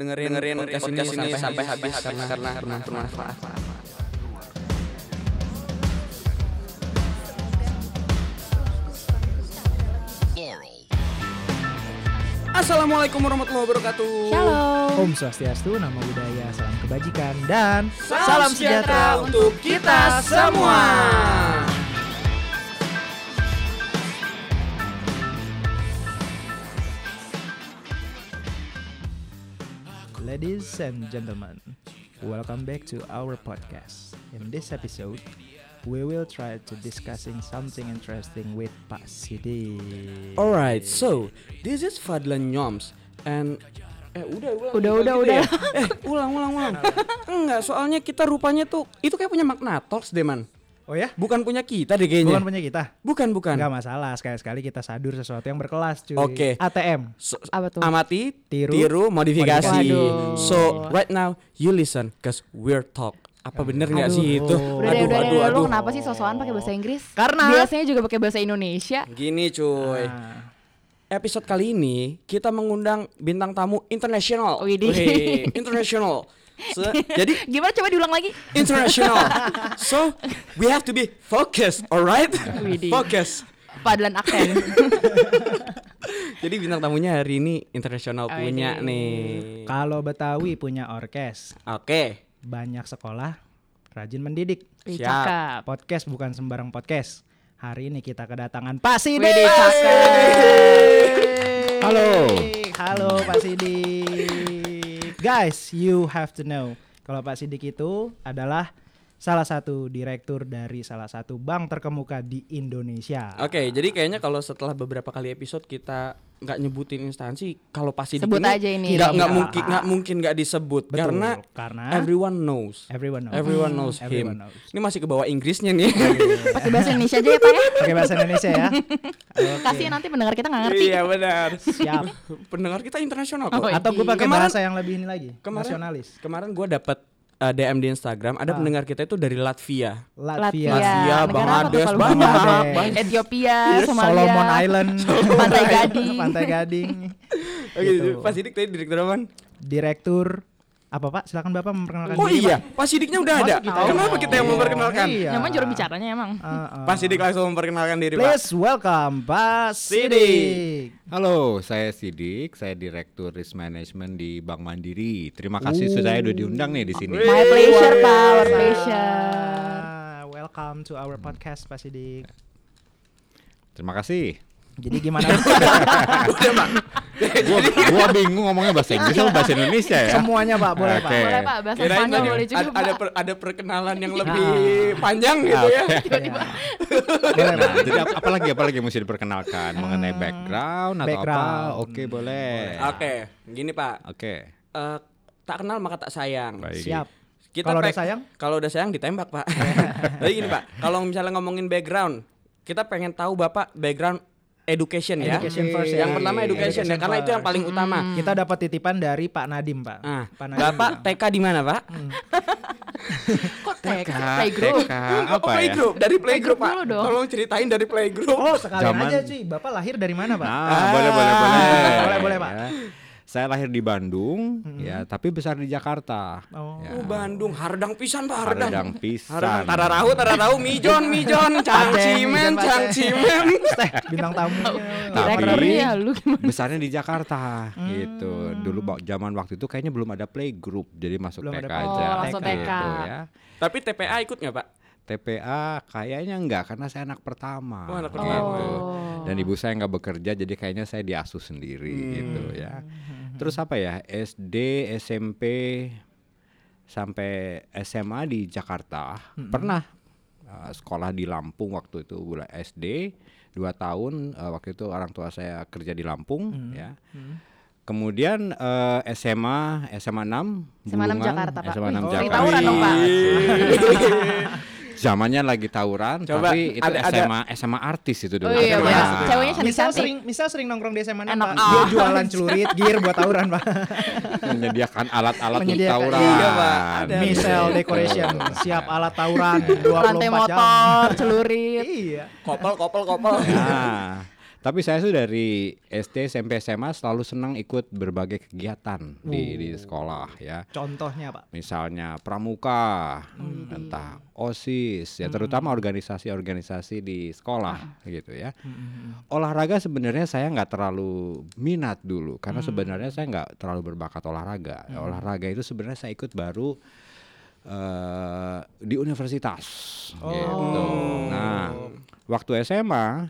dengerin dengerin podcast ini sampai sampai habis karena karena karena bermanfaat. Assalamualaikum warahmatullahi wabarakatuh. Shalom. Om Swastiastu, nama budaya, salam kebajikan, dan Salam sejahtera untuk kita semua. Ladies and gentlemen, welcome back to our podcast. In this episode, we will try to discussing something interesting with Pak Sidi. Alright, so this is Fadlan Nyoms and eh udah ulang Udah, udah, gitu udah. ya? eh ulang ulang ulang enggak soalnya kita rupanya tuh itu kayak punya makna talks deh man Oh ya? bukan punya kita deh kayaknya Bukan punya kita? bukan bukan Enggak masalah, sekali-sekali kita sadur sesuatu yang berkelas cuy. Oke. ATM. So- Apa tuh? amati Tiru, modifikasi Waduh. so right now you listen cause we're talk apa bener nggak sih itu. Udah deh, udah aduh lu aduh kenapa sih sosokan pakai bahasa Inggris? Karena- biasanya juga pakai bahasa Indonesia. gini cuy Nah, episode kali ini kita mengundang bintang tamu internasional internasional So, jadi Gimana coba diulang lagi? international. so we have to be focused, alright? Focus. Padlan aksen. Jadi bintang tamunya hari ini internasional Oh, punya ini. nih. kalau Betawi punya orkes, Oke. banyak sekolah, rajin mendidik. Siap. Podcast bukan sembarang podcast. Hari ini kita kedatangan Pak Sidi. Halo. Halo Pak Sidik. Guys, you have to know kalau Pak Sidik itu adalah salah satu direktur dari salah satu bank terkemuka di Indonesia. Oke, jadi kayaknya kalau setelah beberapa kali episode kita nggak nyebutin instansi, kalau pasti di Sebut aja ini. nggak nggak Iya. mungkin nggak mungkin nggak disebut Betul, karena karena everyone knows. everyone knows. Everyone knows him. Everyone knows. Ini masih ke bawah Inggrisnya nih. Pakai bahasa Indonesia aja ya, Pak ya. Pakai bahasa Indonesia ya. Oke. Kasihan nanti pendengar kita nggak ngerti. Iya benar. Siap. Pendengar kita internasional kok. Oh, Atau gue pakai bahasa yang lebih ini lagi, Kemarin nasionalis. Kemarin gue dapat uh, DM di Instagram ada Ah. pendengar kita itu dari Latvia. Latvia, Latvia, Bangladesh, Bangladesh? banyak. Ethiopia, Somalia, Solomon Island, Pantai Gading. Pantai Gading. Oke, Gitu. Pak Sidik tadi direktur apa? Direktur apa Pak? Silakan Bapak memperkenalkan Oh diri, iya, Pak. Pak Sidiknya udah ada. Kita yang Kenapa mau? kita yang memperkenalkan? Iya. Nyaman juru bicaranya emang. Uh, uh. Pak Sidik langsung memperkenalkan diri, Pak. Please welcome Pak Sidik. Halo, saya Sidik, saya Direktur Risk Management di Bank Mandiri. Terima kasih sudah saya udah diundang nih di sini. My pleasure, Pak. Our pleasure. Welcome to our podcast Pak Sidik. Terima kasih. Jadi gimana? Gua, gua bingung ngomongnya bahasa Inggris atau bahasa Indonesia ya. Semuanya Pak, boleh Pak. Oke. Boleh, Pak. Bahasa Kirain Spanyol boleh juga, ada, ada, Pak. per- ada perkenalan yang lebih panjang gitu ya. Tiba-tiba. Nah, jadi ap- apalagi apalagi yang mesti diperkenalkan mengenai background atau background. apa? Oke, boleh. Oke, gini Pak. Oke. Eh, tak kenal maka tak sayang. Baik. Siap. Kita Kalau udah pek- sayang? Kalau udah sayang ditembak, Pak. Jadi gini, Pak. Kalau misalnya ngomongin background, kita pengen tahu Bapak background education ya. Education first ya. Yang pertama education, ya, Education karena itu yang paling utama. Kita dapat titipan dari Pak Nadim, Pak. Ah, Pak Nadim. Bapak TK di mana, Pak? Kok TK? TK, Playgroup? TK, Oh, apa ya? playgroup, dari playgroup, Pak. dulu dong. Tolong ceritain dari playgroup. Oh, sekalian Zaman- aja cuy. Bapak lahir dari mana, Pak? Ah, boleh boleh boleh. Boleh, boleh, Pak. Ya. Saya lahir di Bandung, ya, tapi besar di Jakarta. Oh. Ya. Oh, Bandung, hardang pisan, Pak, hardang. Hardang pisan. Hardang, tararahu, tararahu, mijon, mijon, cang Paceng, cimen, mijon, cang paceng. cimen. Teh, bintang tamu. Tapi- Direkturnya lu gimana? besarnya di Jakarta gitu. Dulu zaman waktu itu kayaknya belum ada playgroup, jadi masuk Belum TK ada- aja. Oh, gitu TK. ya. Tapi TPA ikut nggak, Pak? TPA kayaknya enggak karena saya anak pertama. Oh, anak gitu. pertama. Oh. Dan ibu saya nggak bekerja jadi kayaknya saya diasuh sendiri Hmm. gitu ya. Terus apa ya? SD, SMP sampai SMA di Jakarta. Pernah uh, sekolah di Lampung waktu itu bulan SD dua tahun uh, waktu itu orang tua saya kerja di Lampung ya. Kemudian eh, SMA SMA 6 SMA 6 Bulungan, Jakarta, Pak. SMA 6 Wih, Jakarta. tawuran dong, Pak. Zamannya lagi tawuran, Coba, tapi itu ada- ada- SMA SMA artis itu dulu. Oh iya, Apa Pak. ya? Ceweknya Misal cantik-cantik. sering, misal sering nongkrong di SMA Enak Pak. Dia ah. jualan celurit, gear buat tawuran, Pak. menyediakan alat-alat untuk tawuran. Iya, Pak. Ada. Misal. Decoration, siap alat tawuran 24 Rantai jam. motor, celurit. Iya. Kopel, kopel, kopel. Nah, Tapi saya tuh dari SD, SMP, SMA selalu senang ikut berbagai kegiatan di di sekolah ya. Contohnya Pak. Misalnya pramuka, entah OSIS, ya terutama organisasi-organisasi di sekolah gitu ya. Olahraga sebenarnya saya nggak terlalu minat dulu karena sebenarnya saya nggak terlalu berbakat olahraga. Olahraga itu sebenarnya saya ikut baru eh, di universitas gitu. Nah, waktu SMA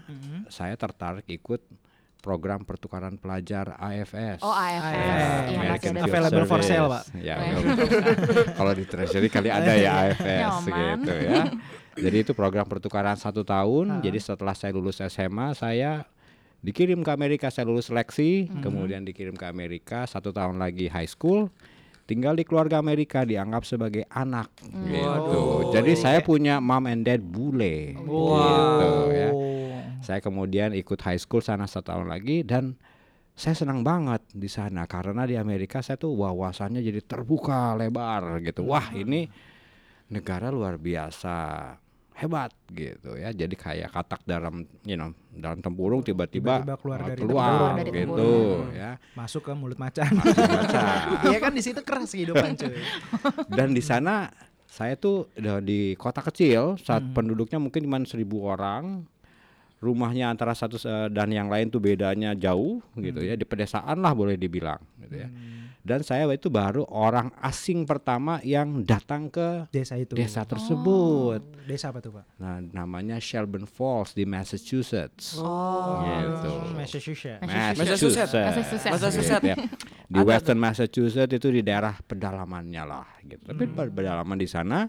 saya tertarik ikut program pertukaran pelajar AFS. Oh AFS. AFS. Iya, American masih ada Field Available for sale, Pak. Ya, Oh, ya. kalau di Treasury kali ada ya AFS gitu ya. Jadi itu program pertukaran satu tahun. Jadi setelah saya lulus SMA, saya dikirim ke Amerika. Saya lulus seleksi, kemudian dikirim ke Amerika satu tahun lagi high school. Tinggal di keluarga Amerika dianggap sebagai anak gitu. Jadi saya punya mom and dad bule gitu ya. Oh. Saya kemudian ikut high school sana satu tahun lagi dan saya senang banget di sana karena di Amerika saya tuh wawasannya jadi terbuka lebar gitu. Wah ini negara luar biasa hebat gitu ya. Jadi kayak katak dalam you know dalam tempurung tiba-tiba Tiba-tiba keluar dari keluar tempurung. Dari gitu tempurung. ya. Masuk ke mulut macan. Baca. Iya kan di situ keras kehidupan cuy. Dan di sana saya tuh udah di kota kecil saat penduduknya mungkin cuma seribu orang rumahnya antara satu se- dan yang lain tuh bedanya jauh gitu ya di pedesaan lah boleh dibilang gitu ya dan saya itu baru orang asing pertama yang datang ke Desa itu. desa tersebut Desa apa tuh Pak? nah namanya Shelburne Falls di Massachusetts Oh. gitu Massachusetts. Massachusetts. Massachusetts. Massachusetts. gitu ya. Di Western Massachusetts itu di daerah pedalamannya lah gitu. Tapi ped- pedalaman di sana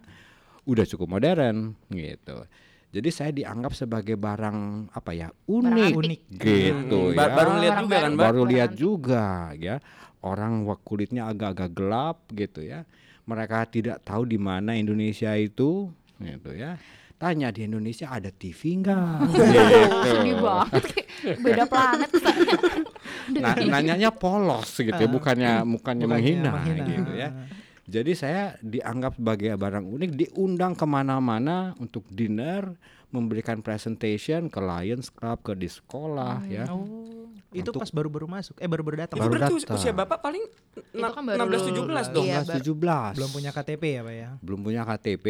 udah cukup modern gitu. Jadi saya dianggap sebagai barang apa ya unik, Unik. gitu Ba- ya. baru lihat juga kan? Baru lihat juga ya. Orang kulitnya agak-agak gelap gitu ya. Mereka tidak tahu di mana Indonesia itu gitu ya. Tanya di Indonesia ada TV enggak? gitu. Sedih banget beda planet. Nah, nanyanya polos gitu ya, bukannya bukannya Bukannya menghina, menghina. gitu ya. Jadi saya dianggap sebagai barang unik, diundang ke mana-mana untuk dinner, memberikan presentation ke Lions Club, ke di sekolah ya. Oh, itu Untuk- pas baru-baru masuk. Eh baru-baru datang. Itu Baru berarti us- datang. usia Bapak paling Itu kan baru 16 17 dong. Iya, 16, bar- 17. Belum punya KTP ya Pak ya? belum punya KTP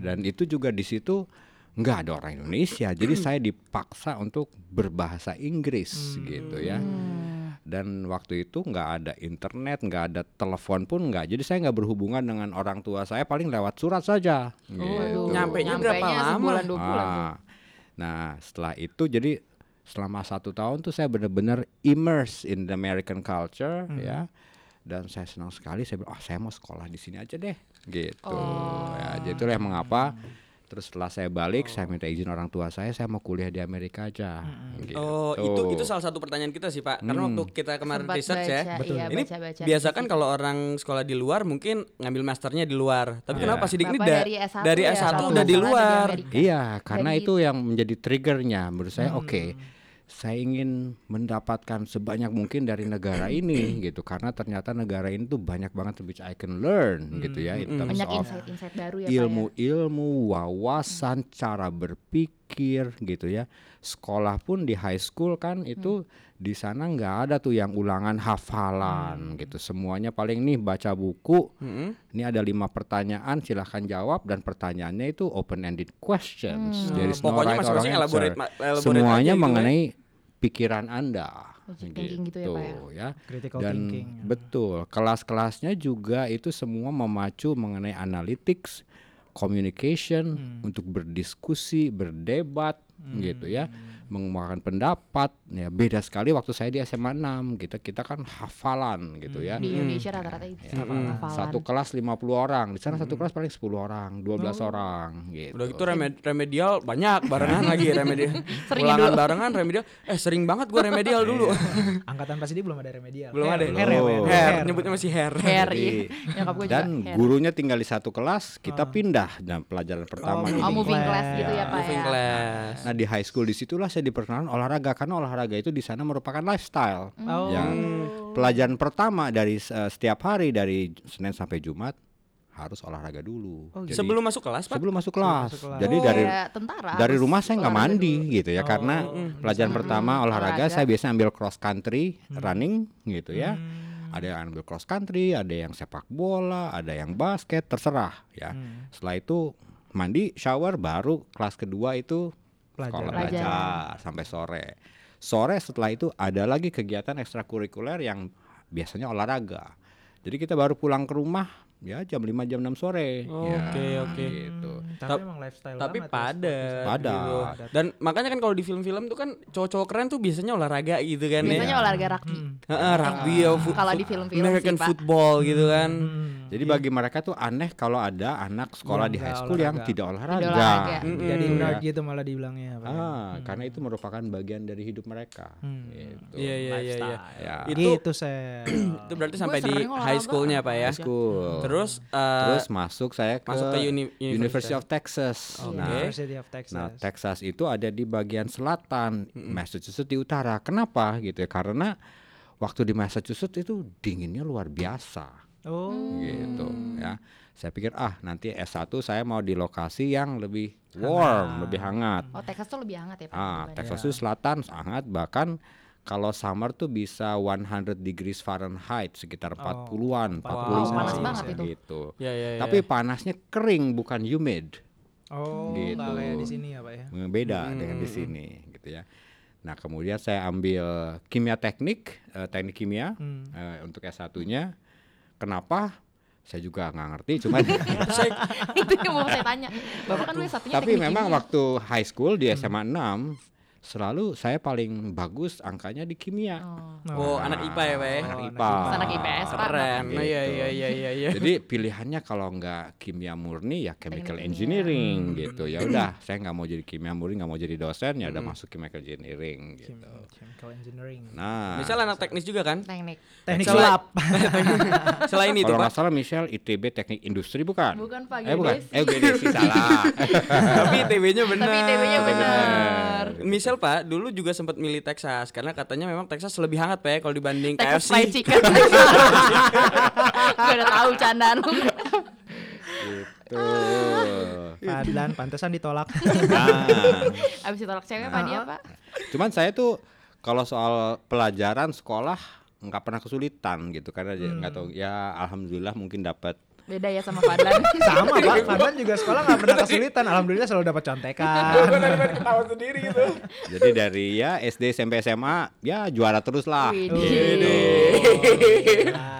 dan itu juga di situ nggak ada orang Indonesia. Jadi saya dipaksa untuk berbahasa Inggris gitu ya. Dan waktu itu nggak ada internet, nggak ada telepon pun nggak. Jadi saya nggak berhubungan dengan orang tua saya paling lewat surat saja. gitu. Waduh, Nyampenya berapa lama? Sebulan dua bulan. tuh. Ah, Nah setelah itu jadi selama satu tahun tuh saya benar-benar immerse in the American culture ya. Dan saya senang sekali. Saya bilang, oh saya mau sekolah di sini aja deh, gitu. Ya, jadi itulah yang mengapa. Terus setelah saya balik, saya minta izin orang tua saya, saya mau kuliah di Amerika aja. Gitu. Oh, itu itu salah satu pertanyaan kita sih, Pak. Karena waktu kita kemarin Sempat research ya. baca, iya, ini baca-baca biasa di kan kalau orang sekolah di luar mungkin ngambil masternya di luar. Tapi kenapa Pak Sidik ini da- dari S1 dari ya, S1 kalau udah di luar. Amerika. Iya, karena Dari- itu yang menjadi triggernya menurut saya. Oke, saya ingin mendapatkan sebanyak mungkin dari negara ini gitu, karena ternyata negara ini tuh banyak banget which I can learn gitu ya, in terms Banyak of insight-insight baru ya ya. ilmu-ilmu, wawasan, cara berpikir gitu ya. Sekolah pun di high school kan itu di sana nggak ada tuh yang ulangan hafalan gitu. Semuanya paling nih baca buku. Ini ada lima pertanyaan, silahkan jawab dan pertanyaannya itu open ended questions. There is no Pokoknya right masing-masing elaborate elaborate Semuanya gitu ya. mengenai pikiran anda. Thinking gitu ya, Pak ya? ya. Critical Dan thinking. betul, kelas-kelasnya juga itu semua memacu mengenai analytics, communication untuk berdiskusi, berdebat gitu ya, mengemukakan pendapat. Ya beda sekali waktu saya di SMA 6, kita kita kan hafalan gitu ya. Di Indonesia rata-rata itu hafalan. Satu kelas 50 orang, di sana satu kelas paling 10 orang, 12 orang gitu. Udah gitu remed- remedial banyak barengan lagi remedial. Ulangan dulu. barengan remedial. Eh sering banget gua remedial dulu. Angkatan pas ini belum ada remedial. Belum ada. Hair ya, Pak, ya? Hair, nyebutnya masih hair. Hair Jadi, iya. Gue juga dan hair. gurunya tinggal di satu kelas, kita pindah dan pelajaran pertama Oh, ini. Oh moving Class. class gitu ya Pak Moving ya. class. Nah di high school di situlah saya diperkenalkan olahraga karena olahraga itu di sana merupakan lifestyle. Oh. Yang pelajaran pertama dari eh, setiap hari dari Senin sampai Jumat harus olahraga dulu. Oh, Jadi, Sebelum masuk kelas, Pak? sebelum masuk kelas. masuk kelas. Jadi Oh, dari kayak tentara dari rumah saya nggak olahraga mandi dulu. gitu ya karena pelajaran pertama olahraga, olahraga. saya biasanya ambil cross country running gitu ya. Ada yang ambil cross country, ada yang sepak bola, ada yang basket, terserah ya. Setelah itu mandi, shower, baru kelas kedua itu sekolah Pelajaran. belajar sampai sore. Sore setelah itu ada lagi kegiatan ekstrakurikuler yang biasanya olahraga. Jadi kita baru pulang ke rumah ya jam 5 jam 6 sore. Oke, Ya, oke. Gitu. Tapi Tap- emang lifestyle Tapi banget ya, padat. Padat. gitu. Dan makanya kan kalau di film-film tuh kan cowok-cowok keren tuh biasanya olahraga gitu kan. biasanya ya. olahraga rugby Heeh, rugby ya, fu- Kalau di film-film American sih, Pak. football gitu kan. Jadi bagi mereka tuh aneh kalau ada anak sekolah Yang di high school yang olahraga. tidak olahraga. Tidak olahraga. Mm-mm. Jadi Iya. nerd gitu malah dibilangnya apa ya. Ah, karena itu merupakan bagian dari hidup mereka. Gitu. Iya iya iya iya. Ya. Itu Gitu saya. itu berarti sampai di high schoolnya Pak ya. High school. Terus eh, Terus masuk saya ke, masuk ke uni- University of Texas. Oke. Nah, University of Texas. Nah, Texas itu ada di bagian selatan, Massachusetts di utara. Kenapa gitu ya? Karena waktu di Massachusetts itu dinginnya luar biasa oh. gitu ya. Saya pikir ah nanti S1 saya mau di lokasi yang lebih warm, lebih hangat. oh Texas tuh lebih hangat ya Pak Ah, Texas itu selatan hangat bahkan kalau summer tuh bisa 100 degrees Fahrenheit sekitar 40-an, 45 Wow, panas banget itu. gitu. Ya ya ya. Tapi panasnya kering bukan humid. Oh, Gitu. kayak di sini ya, Pak ya. beda dengan di sini gitu ya. Nah kemudian saya ambil kimia teknik, eh, teknik kimia eh, untuk S1-nya. Kenapa? Saya juga nggak ngerti, cuman itu yang mau saya tanya bapak kan satunya tapi memang kimia. waktu high school di SMA 6 selalu saya paling bagus angkanya di kimia. Oh, anak IPA ya Pak ya. Anak IPA. Anak IPS, Pak. Keren. Gitu. Iya iya iya iya iya. Jadi pilihannya kalau nggak kimia murni ya chemical engineering gitu. Ya udah, saya nggak mau jadi kimia murni, nggak mau jadi dosen, ya udah masuk chemical engineering gitu. Chemical engineering. Nah, Misal anak teknis juga kan? teknik Teknik Selain- sulap. Selain itu kalau Pak. nggak salah Michelle ITB teknik industri bukan? Bukan, Pak, Eh bukan. Eh GDC salah. Tapi ITB-nya benar. tapi ITB-nya benar Misal Pak, dulu juga sempat milih Texas karena katanya memang Texas lebih hangat Pak ya kalau dibanding Texas KFC. fried chicken. Gue udah tahu candaan lu. Tuh. Padlan pantesan ditolak. Nah, abis ditolak cewek apa dia pak? Cuman saya tuh kalau soal pelajaran sekolah nggak pernah kesulitan gitu karena ya nggak tahu. Ya alhamdulillah mungkin dapat beda ya sama Fadlan Sama Pak, Padlan juga sekolah nggak pernah kesulitan. Alhamdulillah selalu dapat contekan. ketawa sendiri gitu. jadi dari ya SD SMP SMA ya juara terus lah gitu.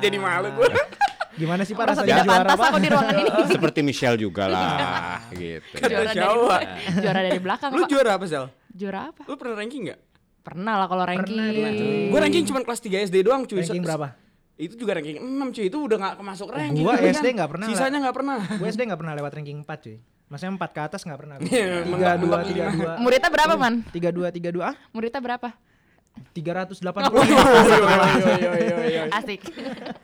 Jadi malu gue. Gimana sih Pak merasa rasanya tidak juara aku di ruangan ini seperti Michelle juga lah gitu juara dari juara dari belakang Lu juara apa Sel? juara apa Lu pernah ranking nggak? pernah lah kalau ranking Gue ranking cuma kelas 3 SD doang cuy. Ranking berapa? Itu juga ranking 6 cuy. Itu udah gak masuk ranking. Gua itu SD nggak pernah, Sisanya gak pernah. Gue SD nggak pernah lewat ranking 4 cuy. Maksudnya 4 ke atas nggak pernah. Iya, Tiga dua tiga dua muridnya berapa man tiga dua tiga dua ah muridnya berapa tiga ratus delapan puluh. asik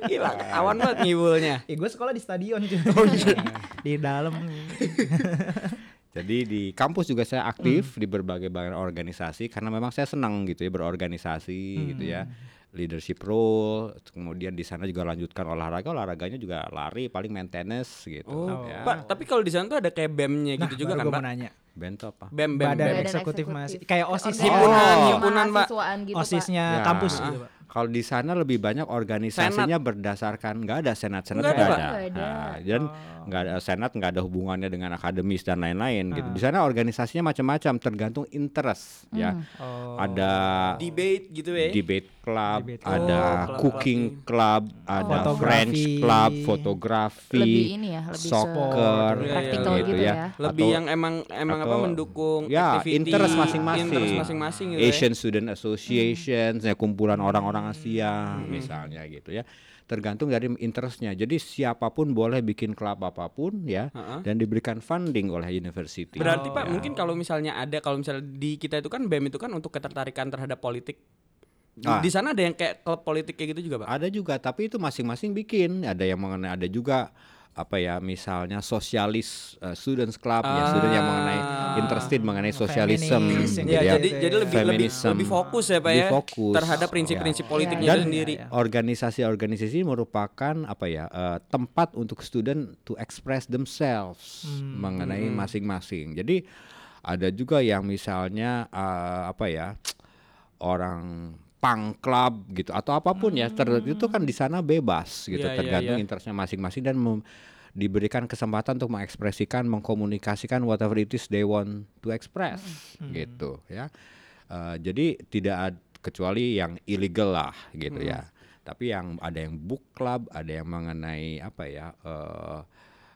Gila, awan banget ngibulnya. Eh gue sekolah di stadion cuy. Oh, iya. di dalam. Jadi di kampus juga saya aktif di berbagai bagai organisasi karena memang saya senang gitu ya berorganisasi gitu ya. Leadership role, kemudian di sana juga lanjutkan olahraga, olahraganya juga lari, paling maintenance gitu. Oh, ya. Pak, tapi kalau di sana tuh ada kayak BEM-nya Nah, gitu juga baru kan, Pak? nanya. Band tuh apa? BEM, BEM, Badan BEM. Badan eksekutif eksekutif. masih kayak osis Himpunan, Oh, himpunan, Pak. Mahasiswaan gitu osisnya Ya. kampus gitu Pak. Kalau di sana lebih banyak organisasinya berdasarkan nggak ada senat senat Nggak ada, ada, Pak. Nah, dan nggak ada senat nggak ada hubungannya dengan akademis dan lain-lain gitu. Di sana organisasinya macam-macam tergantung interest ya. Oh. Ada Debate gitu ya. debate club, Debate ada club. Oh, cooking club, ada Fotografi. French club, fotografi, Lebih ini ya, lebih ke soccer, practical gitu, gitu ya. ya. Lebih Atau- yang emang emang apa atau- mendukung ya activity, interest masing-masing, interest masing-masing gitu ya. Asian Student Association, ya, kumpulan orang-orang Asia Hmm. misalnya gitu ya. Tergantung dari interestnya. Jadi siapa pun boleh bikin klub apa pun ya, dan diberikan funding oleh university. Berarti Pak, Ya. mungkin kalau misalnya ada kalau misalnya di kita itu kan BEM itu kan untuk ketertarikan terhadap politik. Di, Ah. di sana ada yang kayak klub politik kayak gitu juga, Pak. Ada juga, tapi itu masing-masing bikin. Ada yang mengenai, ada juga apa ya misalnya sosialis uh, students club ya student yang mengenai interested mengenai sosialisme yang gitu Ya, ya. jadi jadi lebih lebih Feminism. lebih fokus ya Pak Lebih ya fokus. terhadap prinsip-prinsip politiknya dan sendiri. organisasi-organisasi ini merupakan apa ya eh, tempat untuk student to express themselves mengenai masing-masing. Jadi ada juga yang misalnya eh, apa ya orang punk club gitu atau apa pun ya ter- itu kan di sana bebas gitu Iya, iya, tergantung iya. interestnya masing-masing dan diberikan kesempatan untuk mengekspresikan mengkomunikasikan whatever it is they want to express gitu ya. Eh, jadi tidak ad- kecuali yang illegal lah gitu ya. Tapi yang ada yang book club ada yang mengenai apa ya eh,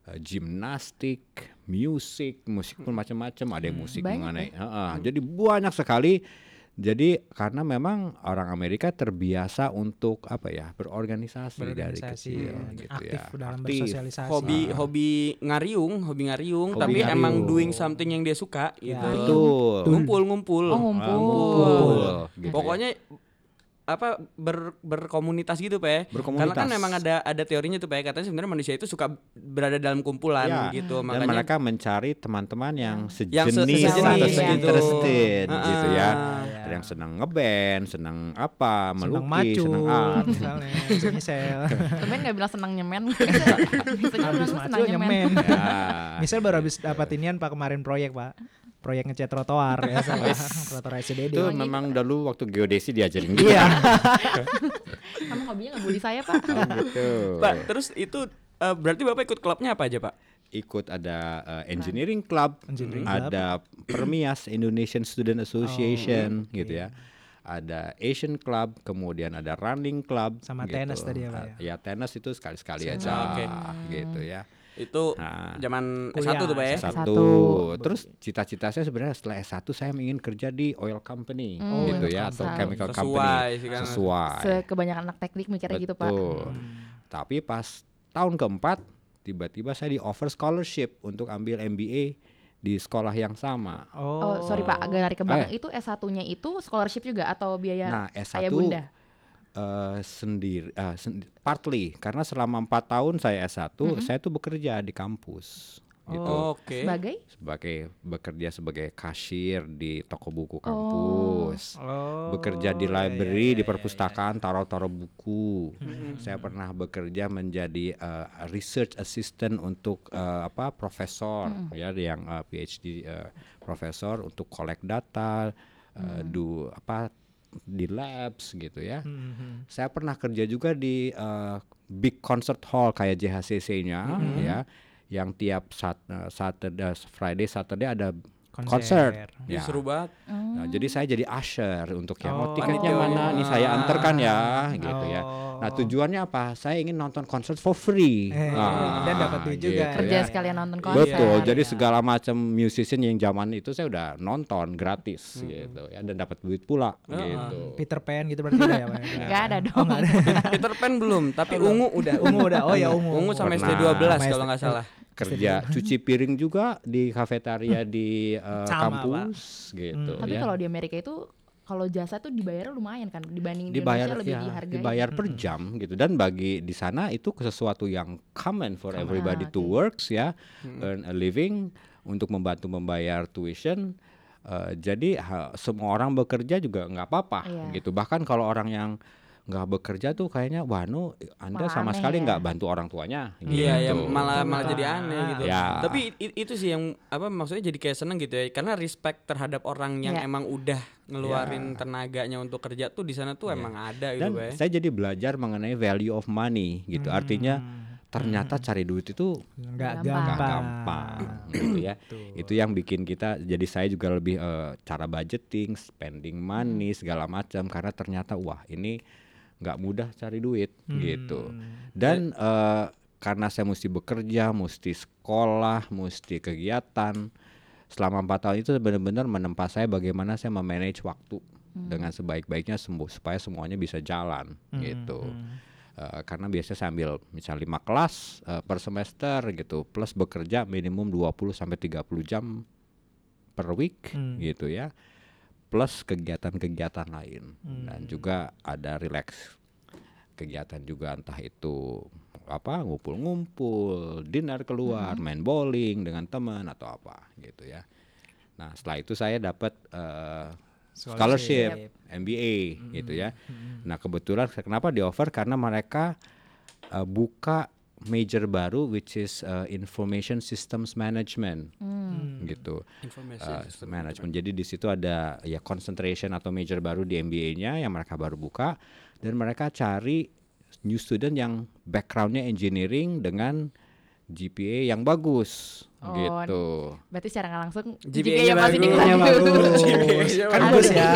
eh, gimnastik musik musik pun macam-macam ada yang musik Banyak mengenai Heeh, jadi banyak sekali jadi karena memang orang Amerika terbiasa untuk apa ya berorganisasi, dari Berorganisasi, kecil ya, gitu aktif ya dalam aktif. bersosialisasi. Hobi hobi ngariung, hobi ngariung, Hobi tapi ngariung. emang doing something yang dia suka Ya. gitu. betul Ngumpul-ngumpul. Oh, ngumpul. Ngumpul, gitu ya. Pokoknya apa ber, berkomunitas gitu Pak ya. Berkomunitas. Karena kan memang ada ada teorinya tuh Pak ya, katanya sebenarnya manusia itu suka berada dalam kumpulan Ya, gitu. dan Makanya mereka mencari teman-teman yang Yang se- sejenis, sejenis, atau ya. se-interested Ah, gitu ya. Ada yang senang ngeband, senang apa, senang melukis, macu senang art. misalnya misal Temen gak bilang senang nyemen. Biasanya habis bilang macu senang nyemen. Ya. misal baru habis dapat inian pak kemarin proyek pak proyek ngecat trotoar ya sama trotoar SCBD itu memang dulu waktu geodesi diajarin gitu. iya Kamu hobinya gak bully saya pak. Oh, gitu. Pak, terus itu eh, berarti Bapak ikut klubnya apa aja, Pak? Ikut ada uh, engineering club, Engineering club. ada Permias Indonesian Student Association Oh, gitu ya. Ada Asian Club, kemudian ada Running Club, Sama gitu. tenis tadi ya, Pak, Ah, Ya tenis itu sekali-sekali aja, oke. gitu ya. Itu Nah. zaman Kuliah, S1 tuh, Pak ya. S1. satu terus cita-cita saya sebenarnya setelah S1 saya ingin kerja di oil company Hmm, gitu ya atau chemical Sesuai company sih kan. sesuai Sekebanyakan anak teknik mikirnya gitu pak. Betul. tapi pas tahun keempat tiba-tiba saya di offer scholarship untuk ambil MBA di sekolah yang sama Oh, sorry pak, agak lari ke belakang. Eh. Itu S1-nya itu scholarship juga atau biaya nah S1 ayah bunda? eh, sendiri eh, sendi- partly karena selama empat tahun saya S1 saya tuh bekerja di kampus gitu. Oh, Oke. Sebagai? sebagai bekerja sebagai kasir di toko buku kampus. Oh, bekerja di iya, library iya, di iya, perpustakaan taruh-taruh buku. Saya pernah bekerja menjadi uh, research assistant untuk uh, apa profesor ya yang uh, PhD uh, profesor untuk collect data uh, do apa di labs gitu ya. Iya. Mhm. saya pernah kerja juga di uh, big concert hall kayak JHCC-nya ya yang tiap sat, uh, Saturday Friday Saturday ada Konser. konser ya. seru banget. Nah, jadi saya jadi usher untuk yang oh, Oh, tiketnya panitia. mana nih saya antarkan ya gitu ya. Oh. Nah tujuannya apa? Saya ingin nonton konser for free. Eh, Nah, dan dapat duit juga. Kerja ya. sekalian nonton konser. Betul. Jadi ya. segala macam musician yang zaman itu saya udah nonton gratis Hmm. gitu ya dan dapat duit pula gitu. Peter Pan gitu berarti ya Pak? Gak ada dong. Peter Pan belum, tapi ungu udah. Ungu udah. Oh ya ungu. Ungu sama Pernah. SD12 Sama kalau nggak salah. Kerja. Cuci piring juga di kafetaria di uh, Sama, kampus gitu Hmm. Tapi ya. kalau di Amerika itu kalau jasa tuh dibayar lumayan kan? Dibanding di dibayar Indonesia lebih ya, dihargai. dibayar per jam gitu. Dan bagi di sana itu sesuatu yang common for Common. everybody Ah, to works ya. Earn a living untuk membantu membayar tuition. Eh, jadi ha- semua orang bekerja juga nggak apa-apa Iya. gitu. Bahkan kalau orang yang nggak bekerja tuh kayaknya wah nu anda Malah sama aneh sekali ya. nggak bantu orang tuanya Iya ya gitu. malah malah jadi aneh gitu. Ya. Tapi itu sih yang apa maksudnya jadi kayak seneng gitu ya. Karena respect terhadap orang yang Iya. emang udah ngeluarin tenaganya untuk kerja tuh di sana tuh emang ada gitu dan Pak ya. saya jadi belajar mengenai value of money gitu artinya ternyata cari duit itu Enggak Gampang. nggak gampang. gampang gitu ya itu yang bikin kita jadi saya juga lebih eh, cara budgeting spending money segala macam karena ternyata wah ini nggak mudah cari duit gitu. Dan eh, karena saya mesti bekerja mesti sekolah mesti kegiatan selama empat tahun itu benar-benar menempa saya bagaimana saya memanage waktu dengan sebaik-baiknya sembuh supaya semuanya bisa jalan gitu. Eh, karena biasanya saya ambil misal 5 kelas eh, per semester gitu. Plus bekerja minimum 20 sampai 30 jam per week Hmm. gitu ya plus kegiatan-kegiatan lain. Dan juga ada relax kegiatan juga entah itu apa ngumpul-ngumpul, dinner keluar, main bowling dengan teman atau apa gitu ya. Nah setelah itu saya dapat eh, scholarship, MBA gitu ya. Nah kebetulan kenapa di offer karena mereka eh, buka major baru which is eh, information systems management. Gitu. Information Uh, management. Jadi di situ ada ya concentration atau major baru di MBA-nya yang mereka baru buka. Dan mereka cari new student yang backgroundnya engineering dengan GPA yang bagus Oh, gitu. Berarti secara nggak langsung GPA-nya GPA-nya pasti bagus. kan bagus. ya.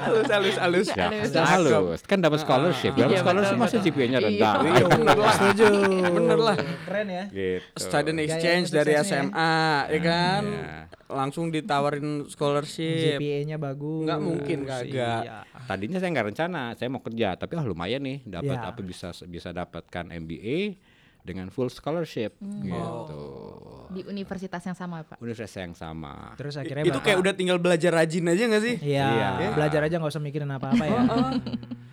halus halus halus. Ya, halus. Kan dapat scholarship. Dapat Iya, scholarship betul, masa betul. GPA-nya Iya. rendah. Iya bener lah. Setuju. Bener lah. Keren ya. Gitu. Student exchange dari suksesnya ya. SMA, ya kan? Iya. Langsung ditawarin scholarship. GPA-nya bagus. Nggak mungkin kagak. Iya. Tadinya saya nggak rencana, saya mau kerja, tapi ah lumayan nih dapat Ya. apa bisa bisa dapatkan MBA dengan full scholarship Hmm. gitu. Di universitas yang sama Pak. Universitas yang sama. Terus akhirnya Itu kayak udah tinggal belajar rajin aja gak sih? Iya, Iya. belajar aja nggak usah mikirin apa-apa ya. Hmm.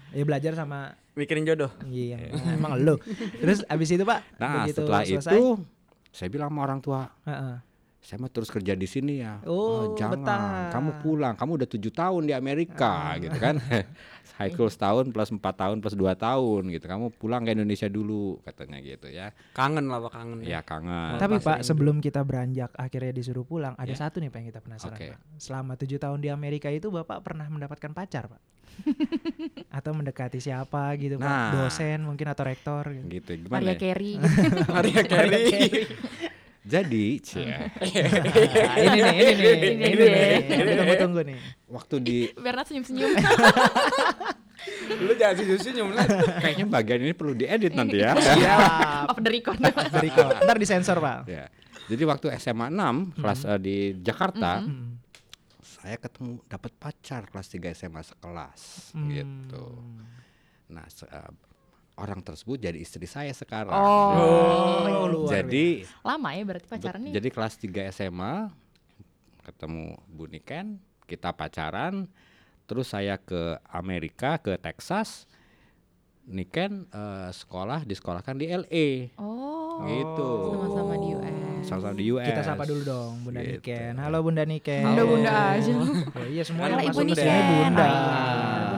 Ya belajar sama Mikirin jodoh. iya, emang lo. Terus abis itu Pak, Nah, begitu setelah selesai, itu saya bilang sama orang tua, Heeh. saya mau terus kerja di sini ya. Oh, jangan, betah. kamu pulang. Kamu udah tujuh tahun di Amerika, gitu kan? High school setahun plus empat tahun plus dua tahun, gitu. Kamu pulang ke Indonesia dulu, katanya gitu ya. Kangen lah Pak kangen. Ya kangen. Tapi Pak, sebelum kita beranjak akhirnya disuruh pulang, ada Ya. satu nih Pak yang kita penasaran. Oke. Pak. Selama tujuh tahun di Amerika itu Bapak pernah mendapatkan pacar Pak? Atau mendekati siapa gitu Pak? Nah. Dosen mungkin atau rektor? Gitu. Gitu gimana? Maria ya? Carey. Maria Carey. Jadi, cie, Nah, ini nih, ini nih, ini, Ini nih, kita tunggu-tunggu nih. waktu di Bernard senyum-senyum. Lu jangan senyum-senyum lah. kayaknya bagian ini perlu diedit nanti ya. Siap. Off the record. Berikut. Ntar disensor Pak. ya. Jadi waktu SMA 6 kelas eh, di Jakarta, saya ketemu dapat pacar kelas 3 SMA sekelas gitu. Nah, se- eh, orang tersebut jadi istri saya sekarang. Oh, luar jadi Lama ya berarti pacarannya. jadi kelas 3 SMA ketemu Bu Niken, kita pacaran, terus saya ke Amerika, ke Texas. Niken eh, sekolah disekolahkan di LA. Oh. Gitu. Sama-sama di US. Sama-sama di US. Kita sapa dulu dong Bunda Gitu. Niken. Halo Bunda Niken. Bunda-bunda aja. Oh, iya semuanya Halo Ibu Niken. sini Bunda. Oh,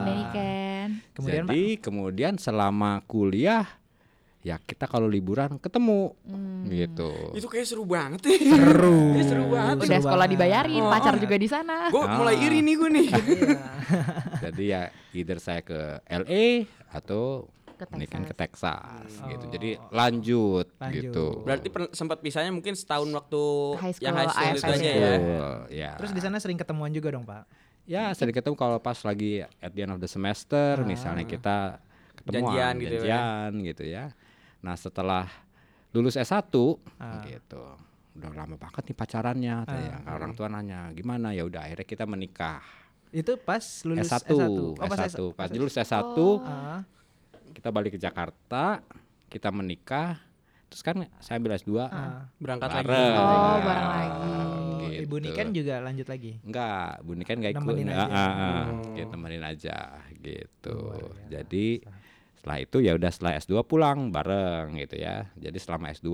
iya. Kemudian Pak, Jadi kemudian selama kuliah ya kita kalau liburan ketemu Hmm. gitu. Itu kayak seru banget ya. seru. Seru banget. Udah Seru sekolah banget. dibayarin, Oh, pacar oh. juga di sana. Gue Ah. mulai iri nih gue nih. Jadi ya either saya ke LA atau Ke Niken ke Texas. Texas gitu. Jadi lanjut, Lanjut. gitu. Berarti sempat pisahnya mungkin setahun waktu High yang school, high school itu ASS aja ya. ya. Terus di sana sering ketemuan juga dong Pak. Ya sering ketemu kalau pas lagi at the end of the semester misalnya kita ketemuan Janjian gitu ya. janjian gitu ya. Nah, setelah lulus S1 Ah. gitu. Udah lama banget nih pacarannya katanya. Orang tua nanya, "Gimana?" Ya udah akhirnya kita menikah. Itu pas lulus S1, S1. S1, Oh, pas S- pas lulus S1 Ah, kita balik ke Jakarta, kita menikah. Terus kan saya ambil S2 Berangkat lagi. bareng. Oh, bareng lagi. Gitu. Ibu Niken juga lanjut lagi. Enggak, Bu Niken enggak ikut. Nemenin Enggak, aja. ah, ah. Kita temenin aja gitu. Jadi setelah itu ya udah setelah S2 pulang bareng gitu ya. Jadi selama S2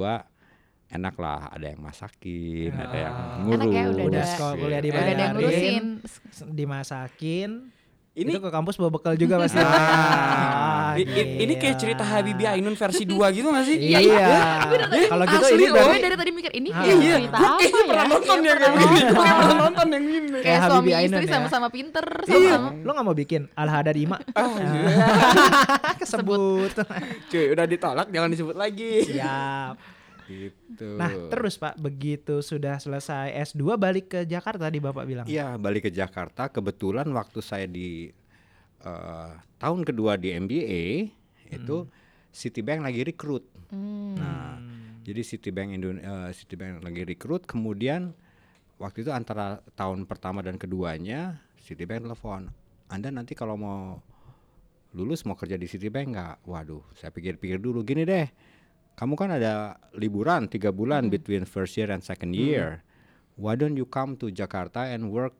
enak lah ada yang masakin, ada yang ngurus. Enak ya, udah Udah ada- sekolah kuliah gitu. di Udah ada yang ngurusin. dimasakin. Ini- itu ke kampus bawa bekal juga pasti. Ah, I- i- ini kayak cerita Habibie Ainun versi 2 gitu gak sih? Iya. Kalau gitu Asli ini Gue dari tadi mikir ini Ah. kayak Iya, cerita apa ya? pernah nonton Kayak ya kayak pernah begini. nonton. Gue pernah nonton yang gini. Kayak suami istri ya. sama-sama pinter Iya. sama-sama. Lo gak mau bikin Al Hadad Ima? Ah, Kesebut. Cuy, udah ditolak jangan disebut lagi. Siap. Gitu. Nah, terus Pak, begitu sudah selesai S2 balik ke Jakarta di Bapak bilang. Iya, balik ke Jakarta. Kebetulan waktu saya di eh, tahun kedua di MBA itu Citibank lagi rekrut. Nah, jadi Citibank Indon eh, Citibank lagi rekrut. Kemudian waktu itu antara tahun pertama dan keduanya Citibank telepon, Anda nanti kalau mau lulus mau kerja di Citibank nggak? Waduh, saya pikir-pikir dulu. Gini deh, kamu kan ada liburan tiga bulan between first year and second year. Why don't you come to Jakarta and work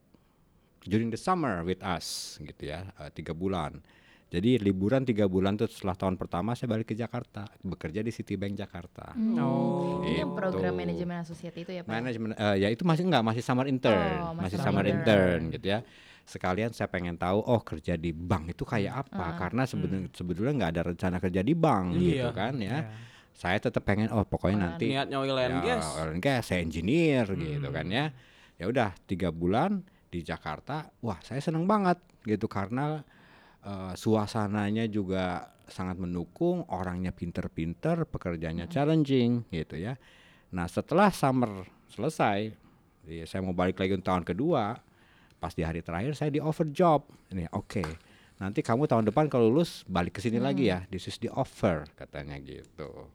during the summer with us gitu ya eh, tiga bulan Jadi liburan tiga bulan tuh setelah tahun pertama saya balik ke Jakarta, bekerja di Citibank Jakarta. Oh. Ini yang program Gitu. manajemen asosiat itu ya Pak? Manajemen eh, ya itu masih enggak masih summer intern, Oh, masih masih summer summer intern gitu ya. Sekalian saya pengen tahu oh kerja di bank itu kayak apa karena sebetulnya sebetulnya nggak ada rencana kerja di bank Iya. gitu kan ya. Saya tetap pengen oh pokoknya nanti Niatnya oil and ya, gas. oil and gas, saya engineer gitu kan ya. Ya udah tiga bulan di Jakarta, wah saya seneng banget gitu karena eh, suasananya juga sangat mendukung, orangnya pinter-pinter, pekerjaannya challenging gitu ya. Nah setelah summer selesai, ya, saya mau balik lagi tahun kedua, pas di hari terakhir saya di offer job. Ini oke. Nanti kamu tahun depan kalau lulus balik ke sini lagi ya. This is the offer katanya gitu.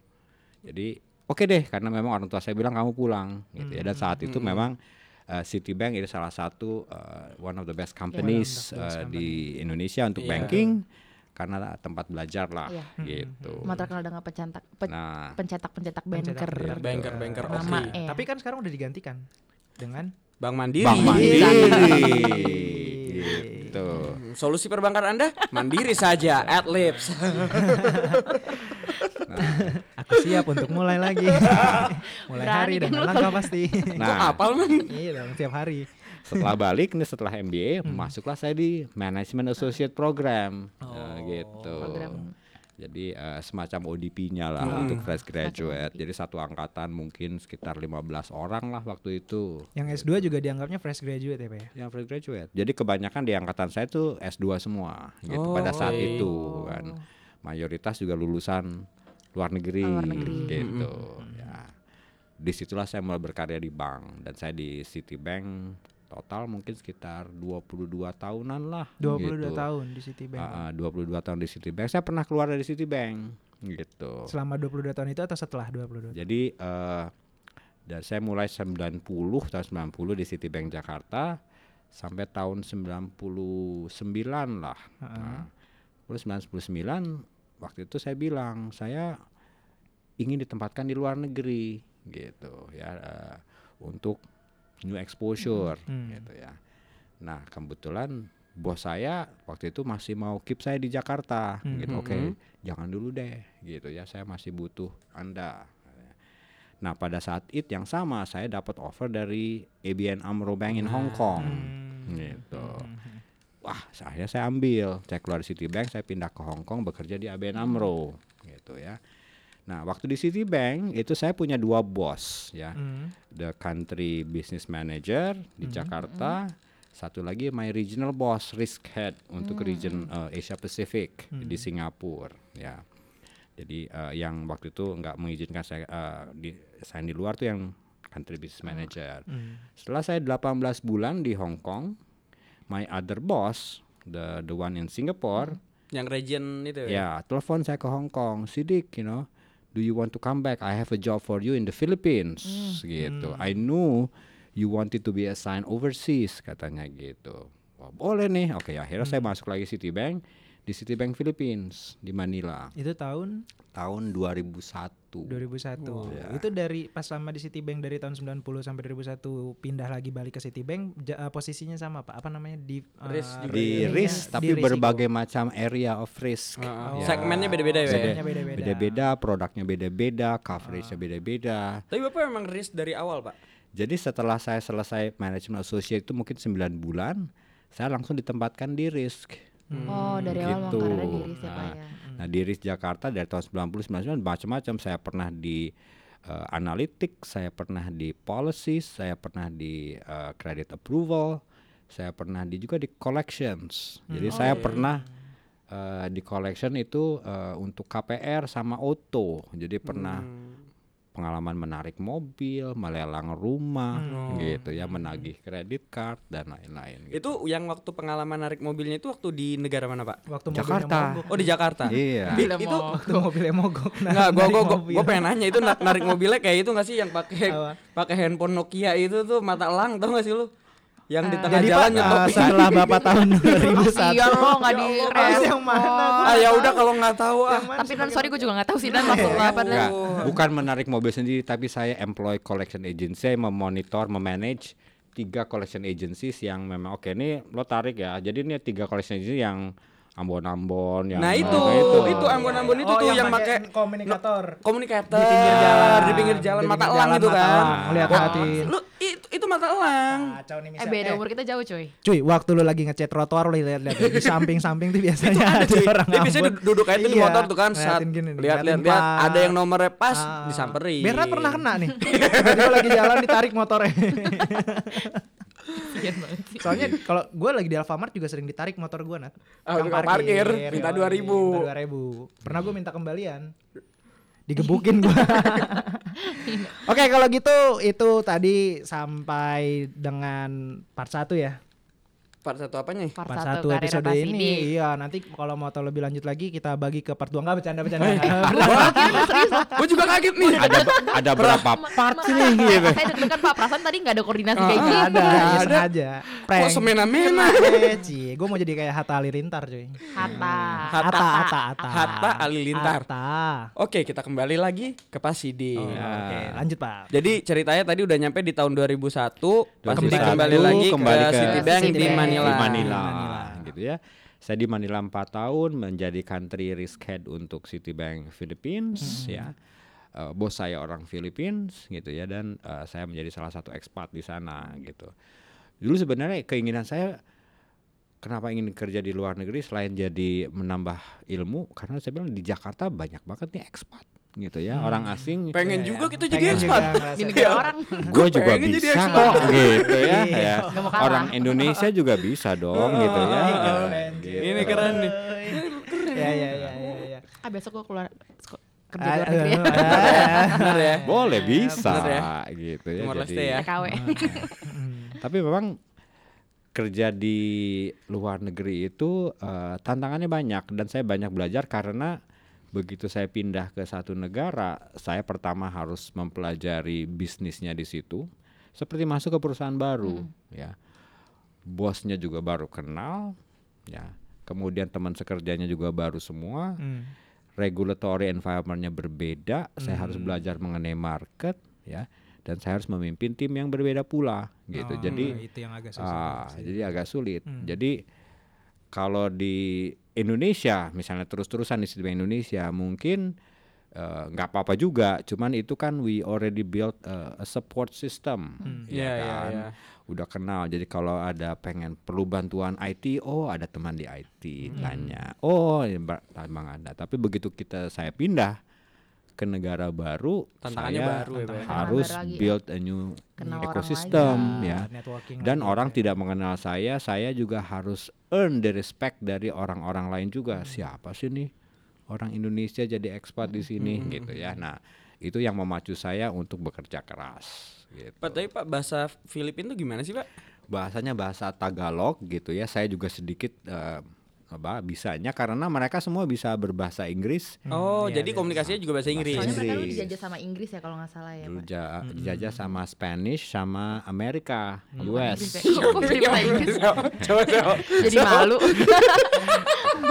Jadi oke deh karena memang orang tua saya bilang kamu pulang gitu ya. Dan saat itu memang uh, Citibank ini salah satu uh, one of the best companies uh, di Indonesia untuk Iya. banking karena tempat belajar lah Iya. gitu. Cuma terkenal dengan pencetak pe- Nah, pencetak-pencetak Pencetak banker. banker. Banker banker Nama oke. eh. Tapi kan sekarang udah digantikan dengan Bank Mandiri. Bank Iya. Mandiri gitu. Hmm, Solusi perbankan Anda mandiri saja at lips. aku siap untuk mulai lagi. mulai hari Berani kan dengan lu langkah pasti. Nah, apal man? iya dong tiap hari. setelah balik nih setelah MBA masuklah saya di Management Associate Program Nah, gitu. Program. Jadi eh, semacam ODP-nya lah untuk fresh graduate. Jadi satu angkatan mungkin sekitar 15 orang lah waktu itu. Yang S2 juga dianggapnya fresh graduate ya Pak ya? Yang fresh graduate. Jadi kebanyakan di angkatan saya tuh S2 semua gitu pada saat oke. itu kan. Mayoritas juga lulusan luar negeri, Luar negeri. gitu. Ya. Di situlah saya mulai berkarya di bank dan saya di Citibank total mungkin sekitar 22 tahunan lah. 22 gitu. tahun di Citibank. Ah, 22 tahun di Citibank. Saya pernah keluar dari Citibank gitu. Selama 22 tahun itu atau setelah 22? Jadi eh dan saya mulai 90 tahun 90 di Citibank Jakarta sampai tahun 99 lah. Nah, terus 99 waktu itu saya bilang saya ingin ditempatkan di luar negeri gitu ya eh, untuk new exposure gitu ya. Nah, kebetulan bos saya waktu itu masih mau keep saya di Jakarta gitu. Oke, jangan dulu deh gitu ya. Saya masih butuh Anda. Nah, pada saat itu yang sama saya dapat offer dari ABN AMRO Bank in Hong Kong. Gitu. Wah, saya saya ambil. Saya keluar dari Citibank, saya pindah ke Hong Kong bekerja di ABN AMRO gitu ya. Nah, waktu di Citibank itu saya punya dua bos ya. Hmm. The country business manager di Jakarta, satu lagi my regional boss risk head untuk region uh, Asia Pacific di Singapura ya. Jadi uh, yang waktu itu nggak mengizinkan saya uh, di saya di luar tuh yang country business manager. Setelah saya 18 bulan di Hong Kong, my other boss, the the one in Singapore, Yang region itu ya. ya telepon saya ke Hong Kong, Sidik, you know, do you want to come back? I have a job for you in the Philippines, gitu. I know you wanted to be assigned overseas, katanya gitu. Wah, boleh nih. Oke, akhirnya saya masuk lagi Citibank di Citibank Philippines di Manila Itu tahun tahun 2001. 2001. Itu dari pas lama di Citibank dari tahun 90 sampai 2001 pindah lagi balik ke Citibank ja- eh, posisinya sama Pak. Apa namanya di eh, Risk juga Di ininya, risk di tapi risiko. berbagai macam area of risk. Ah, Ya. Segmennya beda-beda ya. Segmennya beda-beda. Beda-beda, produknya beda-beda, coveragenya beda-beda. Tapi Bapak memang risk dari awal, Pak. Jadi setelah saya selesai manajemen associate itu mungkin 9 bulan, saya langsung ditempatkan di risk. Oh, dari awal mau Gitu. karirnya di risk ya Pak Nah, ya. Nah di risk Jakarta dari tahun 90 99 macam-macam. Saya pernah di uh, analytics, saya pernah di policies, saya pernah di uh, credit approval, saya pernah di juga di collections. Jadi Oh, saya iya. pernah uh, di collection itu uh, untuk KPR sama auto. Jadi pernah pengalaman menarik mobil, melelang rumah, gitu ya, menagih kredit card dan lain-lain. gitu. Itu yang waktu pengalaman narik mobilnya itu waktu di negara mana, Pak? Waktu Jakarta. mogok. Oh, di Jakarta. Iya. Di- itu. Waktu mobilnya mogok. nah, Enggak, gua narik gua gua, mobil. gua pengen nanya itu na- narik mobilnya kayak itu nggak sih yang pakai pakai handphone Nokia itu tuh mata elang tau gak sih lu? Yang di tengah Jadi jalan Pak, nyetop. eh, setelah Bapak tahun 2001 Iya lo nggak di Habis yang mana? ah ya udah kalau nggak tahu ah. Tapi dan sorry gue juga nggak tahu sih dan maksudnya apa dan. Enggak, bukan menarik mobil sendiri tapi saya employ collection agency, saya memonitor, memanage tiga collection agencies yang memang oke ini lo tarik ya. Jadi ini tiga collection agency yang Ambon-Ambon yang Nah itu, kayak itu Ambon-Ambon itu Oh, tuh yang pakai komunikator. komunikator Di pinggir jalan. di pinggir jalan Di mata pinggir elang itu kan. Lihat hatiin. Lu itu itu mata elang. Kacau nih Eh beda umur kita jauh cuy. Cuy, waktu lu lagi ngecat trotoar lu lihat-lihat di samping-samping tuh biasanya ada ada cuy. orang Dia biasanya duduk- aja di Iya, motor tuh kan saat ngeliatin gini nih, lihat lihat ngeliatin lihat pas. ada yang nomornya pas Ah. disamperin. Berat pernah kena nih. Tiba-tiba lagi jalan ditarik motornya. Sih. Soalnya kalau gue lagi di Alfamart juga sering ditarik motor gue nat. Ah, Tukang tukang parkir, minta yoi, 2000. Minta 2000. Pernah gue minta kembalian. Digebukin gue. Oke kalau gitu itu tadi sampai dengan part 1 ya. Part satu apanya? nih? Part, Part satu 1 karir episode ini. Iya nanti kalau mau tahu lebih lanjut lagi kita bagi ke part 2 Enggak bercanda-bercanda. Gue juga kaget nih. ada ada berapa part sih gitu. Saya deg-degan Pak Perasaan tadi nggak ada koordinasi Ah, kayak Nggak gitu. ada, ya Ada. sengaja. Kok semena-mena? Cie, gue mau jadi kayak Hatta Halilintar cuy. Hatta. Hatta, Hatta, Hatta. Hatta Halilintar. Hatta. Oke, kita kembali lagi ke Pak Sidi. Oh, Ya. Oke, lanjut Pak. Jadi ceritanya tadi udah nyampe di tahun 2001, Pak Sidi 2001, kembali lagi kembali ke Citibank di. Manila. Di Manila, Manila. gitu ya. Saya di Manila 4 tahun menjadi country risk head untuk Citibank Philippines ya. Eh, bos saya orang Philippines gitu ya dan eh, saya menjadi salah satu ekspat di sana gitu. Dulu sebenarnya keinginan saya kenapa ingin kerja di luar negeri selain jadi menambah ilmu karena saya bilang di Jakarta banyak banget nih ekspat gitu ya orang asing Pengen Iya, juga iya. kita jadi Pengen ekspat. juga ngerasain. Di negara orang. gue juga jadi bisa ekspat. kok gitu ya, Iya. ya. Orang Indonesia juga bisa dong gitu ya gitu. Ini keren nih. Ya ya ya ya ya. Ah besok gua keluar kerja Ah, di luar negeri ya. ya? boleh bisa ya? gitu ya jadi ya. TKW. tapi memang kerja di luar negeri itu eh, tantangannya banyak dan saya banyak belajar karena begitu saya pindah ke satu negara saya pertama harus mempelajari bisnisnya di situ seperti masuk ke perusahaan baru ya. Bosnya juga baru kenal ya. Kemudian teman sekerjanya juga baru semua. Hmm. regulatory environmentnya berbeda saya harus belajar mengenai market ya. Dan saya harus memimpin tim yang berbeda pula gitu. Oh, jadi itu yang agak susah. ah, jadi agak sulit. Hmm. jadi kalau di Indonesia misalnya terus-terusan di Citibank Indonesia mungkin eh, nggak apa-apa juga. Cuman itu kan we already built uh, a support system. Ya Iya, iya, kan? iya. udah kenal. Jadi kalau ada pengen perlu bantuan IT oh ada teman di IT Hmm. tanya. Oh ya, ba- memang ada. Tapi begitu kita saya pindah ke negara baru Tantangannya saya baru ya, Pak ya? harus baru build a new Kenal lagi. ya. Networking dan lagi, orang ya. tidak mengenal saya saya juga harus earn the respect dari orang-orang lain juga. Siapa sih nih? Orang Indonesia jadi ekspat di sini gitu ya. Nah itu yang memacu saya untuk bekerja keras gitu. Pak, tapi Pak bahasa Filipin tuh gimana sih Pak? bahasanya bahasa Tagalog gitu ya. Saya juga sedikit eh, apa bisanya karena mereka semua bisa berbahasa Inggris Oh, iya, jadi iya. komunikasinya juga bahasa Inggris. Soalnya mereka dulu dijajah sama Inggris ya kalau nggak salah ya. dulu Pak. ja- dijajah sama Spanish sama Amerika ya. US Kok jadi Inggris? malu.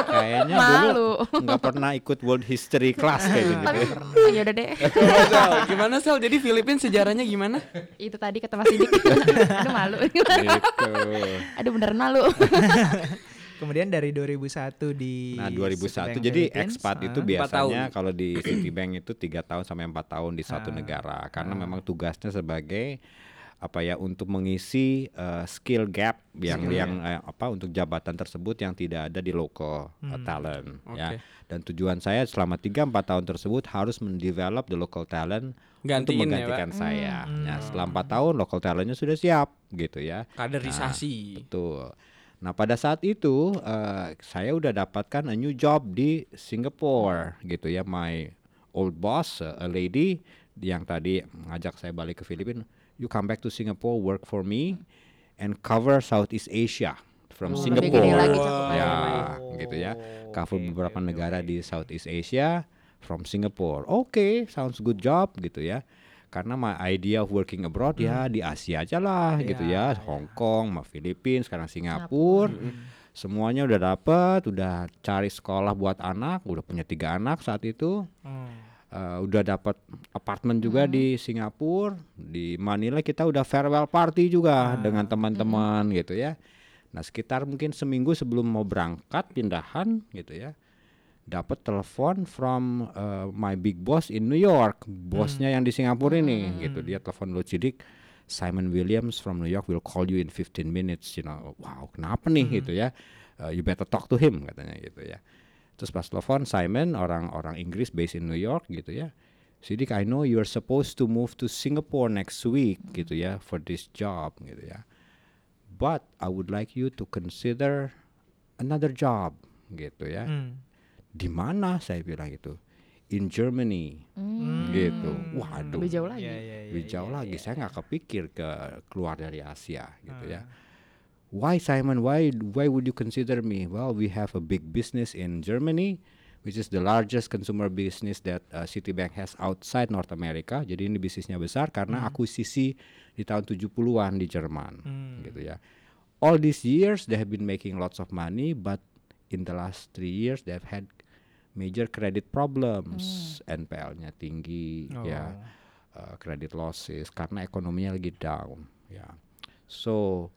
kayaknya Malu. dulu nggak pernah ikut World History class kayak gitu Tapi ya udah deh. Gimana Sal? Jadi Filipin sejarahnya gimana? Itu tadi kata Mas Sidik. Aduh malu. gitu. Aduh beneran malu. Kemudian dari 2001 di Nah 2001 Citibank jadi ekspat ah. itu biasanya kalau di Citibank itu tiga tahun sampai empat tahun di satu Ah. negara karena memang tugasnya sebagai apa ya untuk mengisi eh, skill gap yang Skill yang eh, apa untuk jabatan tersebut yang tidak ada di local eh, Hmm. talent Oke. ya dan tujuan saya selama 3 4 tahun tersebut harus mendevelop the local talent untuk Gantiin ya, menggantikan Pak? saya. Hmm. Nah, setelah 4 tahun local talentnya sudah siap gitu ya. Kaderisasi. Betul. Nah pada saat itu eh, saya udah dapatkan a new job di Singapore gitu ya. My old boss, uh, a lady yang tadi ngajak saya balik ke Filipina, you come back to Singapore, work for me, and cover Southeast Asia from Oh, Singapore. lagi cakupannya, ya, gitu ya. Cover Oke, beberapa oke, negara oke. di Southeast Asia from Singapore. Oke, sounds good job gitu ya. Karena my idea of working abroad ya di Asia aja lah gitu Ya, ya, Hong Kong, sama Filipina, sekarang Singapura. Semuanya udah dapet, udah cari sekolah buat anak, udah punya tiga anak saat itu. Hmm. Eh, udah dapat apartemen juga di Singapura, di Manila kita udah farewell party juga dengan teman-teman gitu ya. Nah sekitar mungkin seminggu sebelum mau berangkat pindahan gitu ya, dapat telepon from uh, my big boss in New York, bosnya yang di Singapura ini, gitu dia telepon lo cidik. Simon Williams from New York will call you in 15 minutes, you know. Wow, kenapa nih gitu ya? Uh, you better talk to him katanya gitu ya. Terus pas telepon Simon orang-orang Inggris based in New York gitu ya. Sidik, I know you're supposed to move to Singapore next week gitu ya for this job gitu ya. But I would like you to consider another job gitu ya. Hmm. Di mana saya bilang itu? In Germany gitu. Waduh. Lebih jauh lagi. Iya, iya, iya, Lebih jauh iya, lagi. iya. Saya nggak kepikir ke keluar dari Asia gitu ya. Why Simon? Why why would you consider me? Well, we have a big business in Germany, which is the largest consumer business that uh, Citibank has outside North America. Jadi ini bisnisnya besar karena akuisisi di tahun 70-an di Jerman, gitu ya. All these years they have been making lots of money, but in the last three years they have had major credit problems, NPL-nya tinggi, ya, uh, credit losses karena ekonominya lagi down, ya. So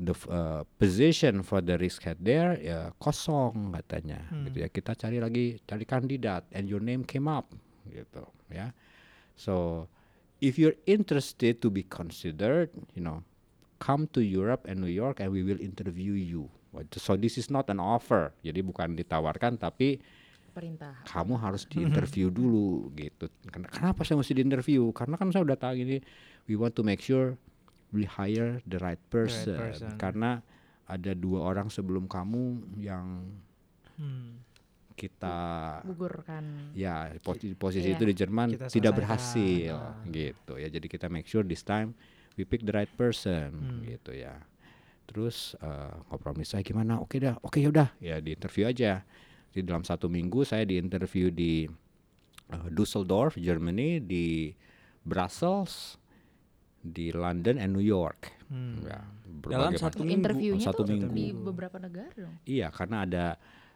the uh, position for the risk head there ya kosong katanya. Gitu ya. Kita cari lagi cari kandidat and your name came up gitu ya. So if you're interested to be considered you know come to Europe and New York and we will interview you so this is not an offer jadi bukan ditawarkan tapi Perintah. kamu harus diinterview dulu gitu. Ken- Kenapa saya mesti diinterview? Karena kan saya udah tahu ini we want to make sure we hire the right person. person. Karena ada dua orang sebelum kamu yang Hmm. kita Gugurkan. ya posi- posisi Iya. itu di Jerman Kita tidak berhasil Ah. gitu ya. Jadi kita make sure this time we pick the right person Hmm. gitu ya. Terus eh, kompromi saya gimana? Oke dah, oke yaudah ya di interview aja. Jadi dalam satu minggu saya di interview di eh, Düsseldorf, Germany, di Brussels, di London and New York. Hmm. Ya, Dalam berbagai satu macam- minggu. Interviewnya satu tuh minggu. di beberapa negara dong. Iya, karena ada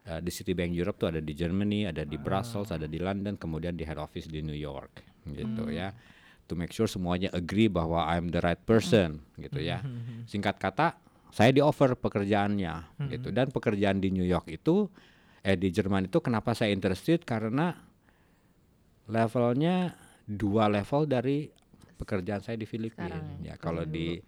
uh, di Citibank Europe tuh ada di Germany, ada di Brussels, Ah. ada di London, kemudian di head office di New York, gitu Hmm. ya. To make sure semuanya agree bahwa I'm the right person, gitu ya. Hmm. Singkat kata, saya di offer pekerjaannya, Hmm. gitu. Dan pekerjaan di New York itu, eh di Jerman itu kenapa saya interested? Karena levelnya dua level dari pekerjaan saya di Filipina. Ya, Ya, kalau di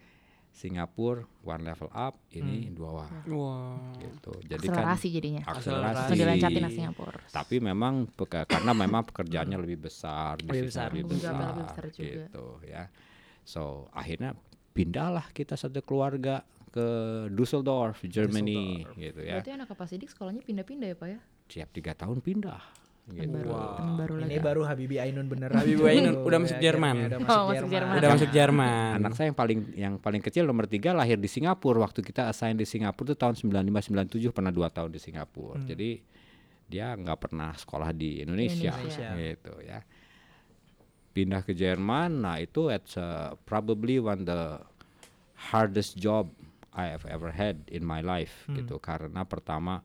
Singapura one level up, ini Hmm. dua Wah. gitu. Jadi kan Akselerasi jadinya. akselerasi. Dilancatin ke Singapura. Tapi memang peka- karena memang pekerjaannya lebih besar, Lebih besar. lebih besar, lebih besar juga. gitu ya. So akhirnya pindahlah kita satu keluarga ke Düsseldorf, Germany, gitu ya. Berarti anak apa sidik sekolahnya pindah-pindah ya Pak ya? Tiap tiga tahun pindah. Gitu. Baru, temen baru Ini baru Habibi Ainun beneran. Habibie. Ainun udah masuk Akhirnya Jerman. Udah Oh, masuk masuk Jerman. Jerman. Udah masuk Jerman. Anak saya yang paling yang paling kecil nomor tiga lahir di Singapura waktu kita assign di Singapura itu tahun 95 97 pernah dua tahun di Singapura. Hmm. Jadi dia nggak pernah sekolah di Indonesia, Indonesia. gitu ya. Pindah ke Jerman, nah itu it's uh, probably one the hardest job I have ever had in my life Hmm. gitu. Karena pertama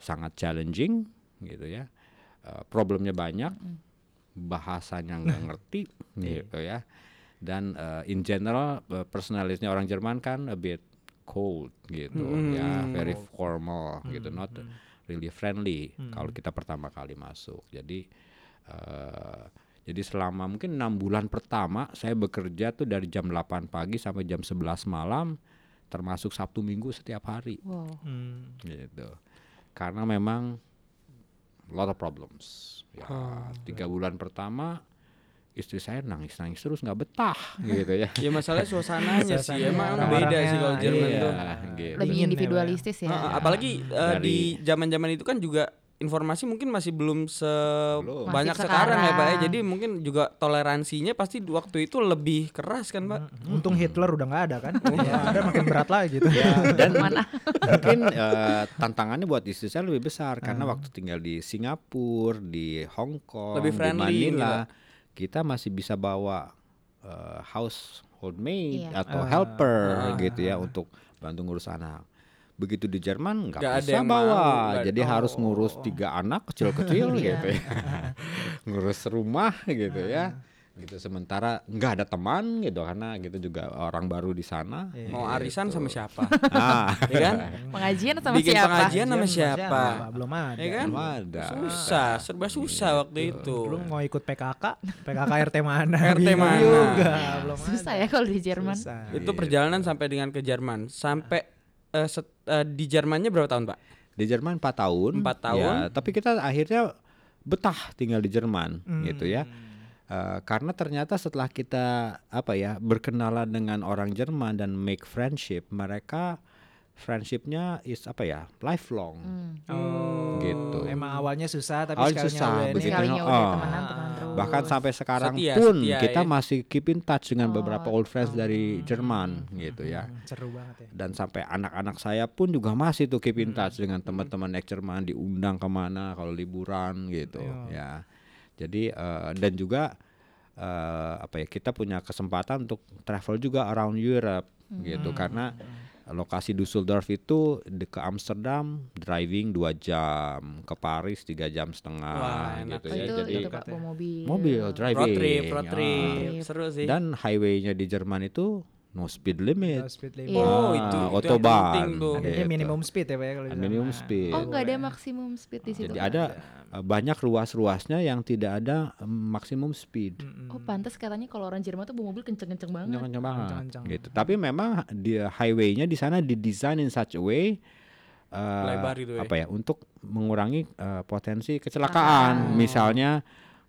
sangat challenging gitu ya. Uh, problemnya banyak, bahasanya nggak ngerti gitu ya. Dan uh, in general uh, personalitasnya orang Jerman kan a bit cold gitu. Ya very formal gitu. Not really friendly kalau kita pertama kali masuk. Jadi uh, jadi selama mungkin enam bulan pertama saya bekerja tuh dari jam 8 pagi sampai jam 11 malam termasuk Sabtu Minggu setiap hari Wow. Hmm. gitu karena memang lot of problems ya tiga bulan pertama istri saya nangis nangis terus nggak betah gitu ya Ya masalahnya suasananya sih emang beda sih kalau Jerman iya. tuh. gitu. Lebih Dingin ya, individualistis ya. Heeh, apalagi Dari- di zaman-zaman itu kan juga informasi mungkin masih belum sebanyak Masih sekarang ya Pak ya. sekarang. Jadi mungkin juga toleransinya pasti di waktu itu lebih keras kan Pak. Untung Hitler udah nggak ada kan? Ya, ada makin berat lagi gitu. dan mungkin eh, tantangannya buat istri saya lebih besar karena waktu tinggal di Singapura di Hong Kong Lebih di friendly ini, Manila kita masih bisa bawa eh, household maid Iya. atau Ah. helper gitu ya untuk bantu ngurus anak begitu di Jerman nggak ada bisa yang bawa mau, jadi harus oh. ngurus tiga anak kecil-kecil Iya. gitu ya ngurus rumah gitu ya gitu sementara nggak ada teman gitu karena gitu juga orang baru di sana Iya. Mau arisan sama siapa? ah ya kan? Pengajian sama Bikin siapa? pengajian sama siapa? Belum ada. Ya kan? belum ada Susah, serba susah waktu itu. Lu mau ikut PKK? PKK RT mana? RT mana? Juga, belum Susah ada. ya kalau di Jerman. Susah. Itu perjalanan sampai dengan ke Jerman. Sampai eh, set- eh, di Jermannya berapa tahun, Pak? di Jerman 4 tahun Empat ya, tahun. tapi kita akhirnya betah tinggal di Jerman gitu ya Eh, karena ternyata setelah kita apa ya berkenalan dengan orang Jerman dan make friendship mereka friendshipnya is apa ya lifelong Oh, Gitu. Emang awalnya susah tapi Awalnya susah, udah ini begitu. Udah Oh. temenan temenan terus. bahkan sampai sekarang Setia, pun setia kita ya. masih keep in touch dengan beberapa Oh. old friends dari Jerman gitu ya Hmm, seru banget ya. dan sampai anak-anak saya pun juga masih tuh keep in touch dengan teman-teman ex Jerman diundang ke mana kalau liburan gitu ya jadi eh, dan juga eh, apa ya kita punya kesempatan untuk travel juga around Europe gitu karena lokasi Düsseldorf itu di ke Amsterdam driving dua jam ke Paris tiga jam setengah Wah, enak gitu ya itu jadi itu Pak mobil. mobil driving Road trip, road ya. trip. Seru sih. dan highwaynya di Jerman itu no speed limit No speed limit. Iya. oh, Ah, itu, itu. Adanya Gitu. minimum speed ya Pak ya kalau di minimum speed Oh nggak ada maksimum speed di situ. Jadi Pak? ada uh, banyak ruas-ruasnya yang tidak ada um, maksimum speed. Oh pantas katanya kalau orang Jerman tuh bawa mobil kenceng-kenceng banget. Kencang banget Kencang-kencang. gitu. Tapi memang di highway-nya di sana didesain in such a way uh, Lebar gitu ya. apa ya untuk mengurangi uh, potensi kecelakaan. Misalnya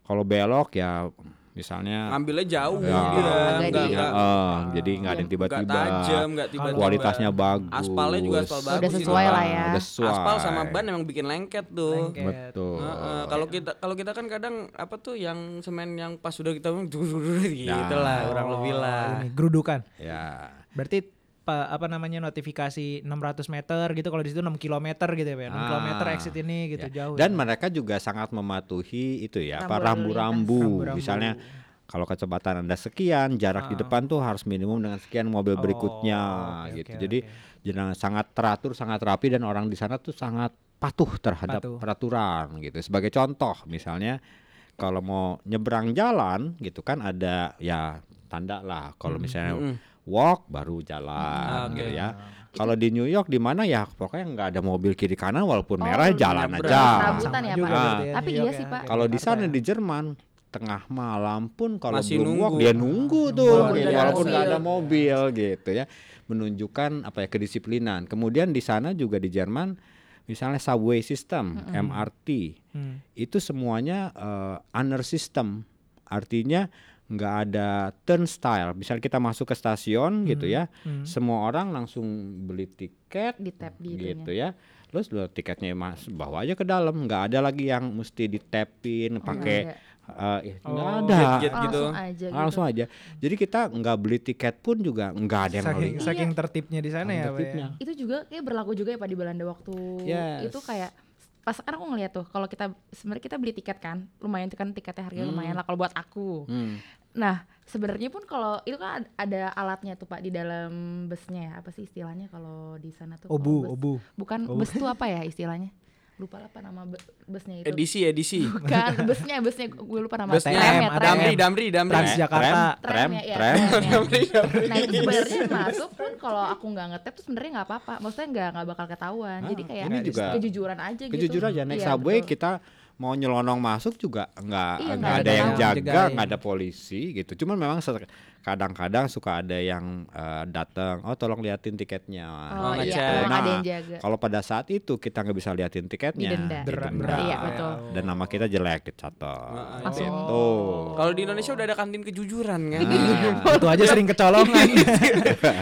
kalau belok ya misalnya Ngambilnya jauh ya, dia. Enggak, enggak, uh, jadi nggak ada yang tiba-tiba tajam, enggak tiba-tiba. kualitasnya bagus. Aspalnya juga aspal bagus. Udah sesuai lah ya. Udah sesuai. Aspal sama ban emang bikin lengket tuh. Lengket. Betul. Heeh, kalau kita kalau kita kan kadang apa tuh yang semen yang pas sudah kita gitu Nah. lah kurang lebih lah. Oh, Ini gerudukan. Ya. Berarti pa- apa namanya notifikasi 600 meter gitu kalau di situ 6 km gitu ya Pak. 6 Ah, km exit ini gitu Ya. jauh. Dan ya. mereka juga sangat mematuhi itu ya, apa Rambu lalu rambu-rambu. Rambu-rambu. Misalnya kalau kecepatan Anda sekian, jarak di depan tuh harus minimum dengan sekian mobil Oh, berikutnya oke, gitu. oke, Jadi jangan sangat teratur, sangat rapi dan orang di sana tuh sangat patuh terhadap Patuh. peraturan gitu. Sebagai contoh misalnya kalau mau nyebrang jalan gitu kan ada ya tanda lah. Kalau misalnya walk baru jalan Oke. gitu ya. Kalau di New York di mana ya pokoknya nggak ada mobil kiri kanan walaupun Oh, merah jalan aja. Ya, juga Pak. berarti ya, Tapi New iya sih, ya, Pak. Kalau di sana di Jerman tengah malam pun kalau Masih belum nunggu. walk dia nunggu tuh Oh, gitu, dari walaupun mobil. nggak ada mobil gitu ya menunjukkan apa ya kedisiplinan kemudian di sana juga di Jerman misalnya subway system MRT Hmm. itu semuanya eh, under system artinya nggak ada turnstile misal kita masuk ke stasiun gitu ya Hmm. semua orang langsung beli tiket Di tap di gitu ya terus lo tiketnya mas bawa aja ke dalam nggak ada lagi yang mesti ditapin pakai nggak eh, eh, nggak Oh, ada Gate-gate Oh, gitu. langsung aja gitu. langsung aja jadi kita nggak beli tiket pun juga nggak ada yang saking beli saking tertibnya di sana ya Pak. tertibnya. ya. itu juga kayak berlaku juga ya Pak di Belanda waktu Yes. itu kayak pas kan aku ngeliat tuh kalau kita sebenarnya kita beli tiket kan lumayan tuh kan tiketnya harganya lumayan lah kalau buat aku Hmm. Nah sebenarnya pun kalau itu kan ad- ada alatnya tuh Pak di dalam busnya ya apa sih istilahnya kalau di sana tuh Obu, bus- obu. bukan Obu. bus tuh apa ya istilahnya lupa lah apa nama bu- busnya itu Edisi edisi. bukan busnya busnya gue lupa nama Busnya tram ya tram Damri. Damri Damri. Transjakarta. tram Tram ya, ya, tram tram ya. Nah itu sebenarnya masuk pun kalau aku nggak ngetep tuh sebenarnya nggak apa-apa. Maksudnya nggak nggak bakal ketahuan. Jadi kayak ini juga kejujuran aja gitu. kejujuran aja naik Iya, subway betul. kita mau nyelonong masuk juga nggak Iya, nggak ada ada yang jaga nggak ada polisi gitu. Cuman memang kadang-kadang suka ada yang eh, datang oh tolong liatin tiketnya Oh, ngecek. iya, ada Nah, kalau pada saat itu kita nggak bisa liatin tiketnya Didenda. Didenda. dera- Iya, betul. dan nama kita jelek dicatat Langsung. Gitu. Kalau di Indonesia udah ada kantin kejujuran kan. Nah, Itu aja sering kecolongan.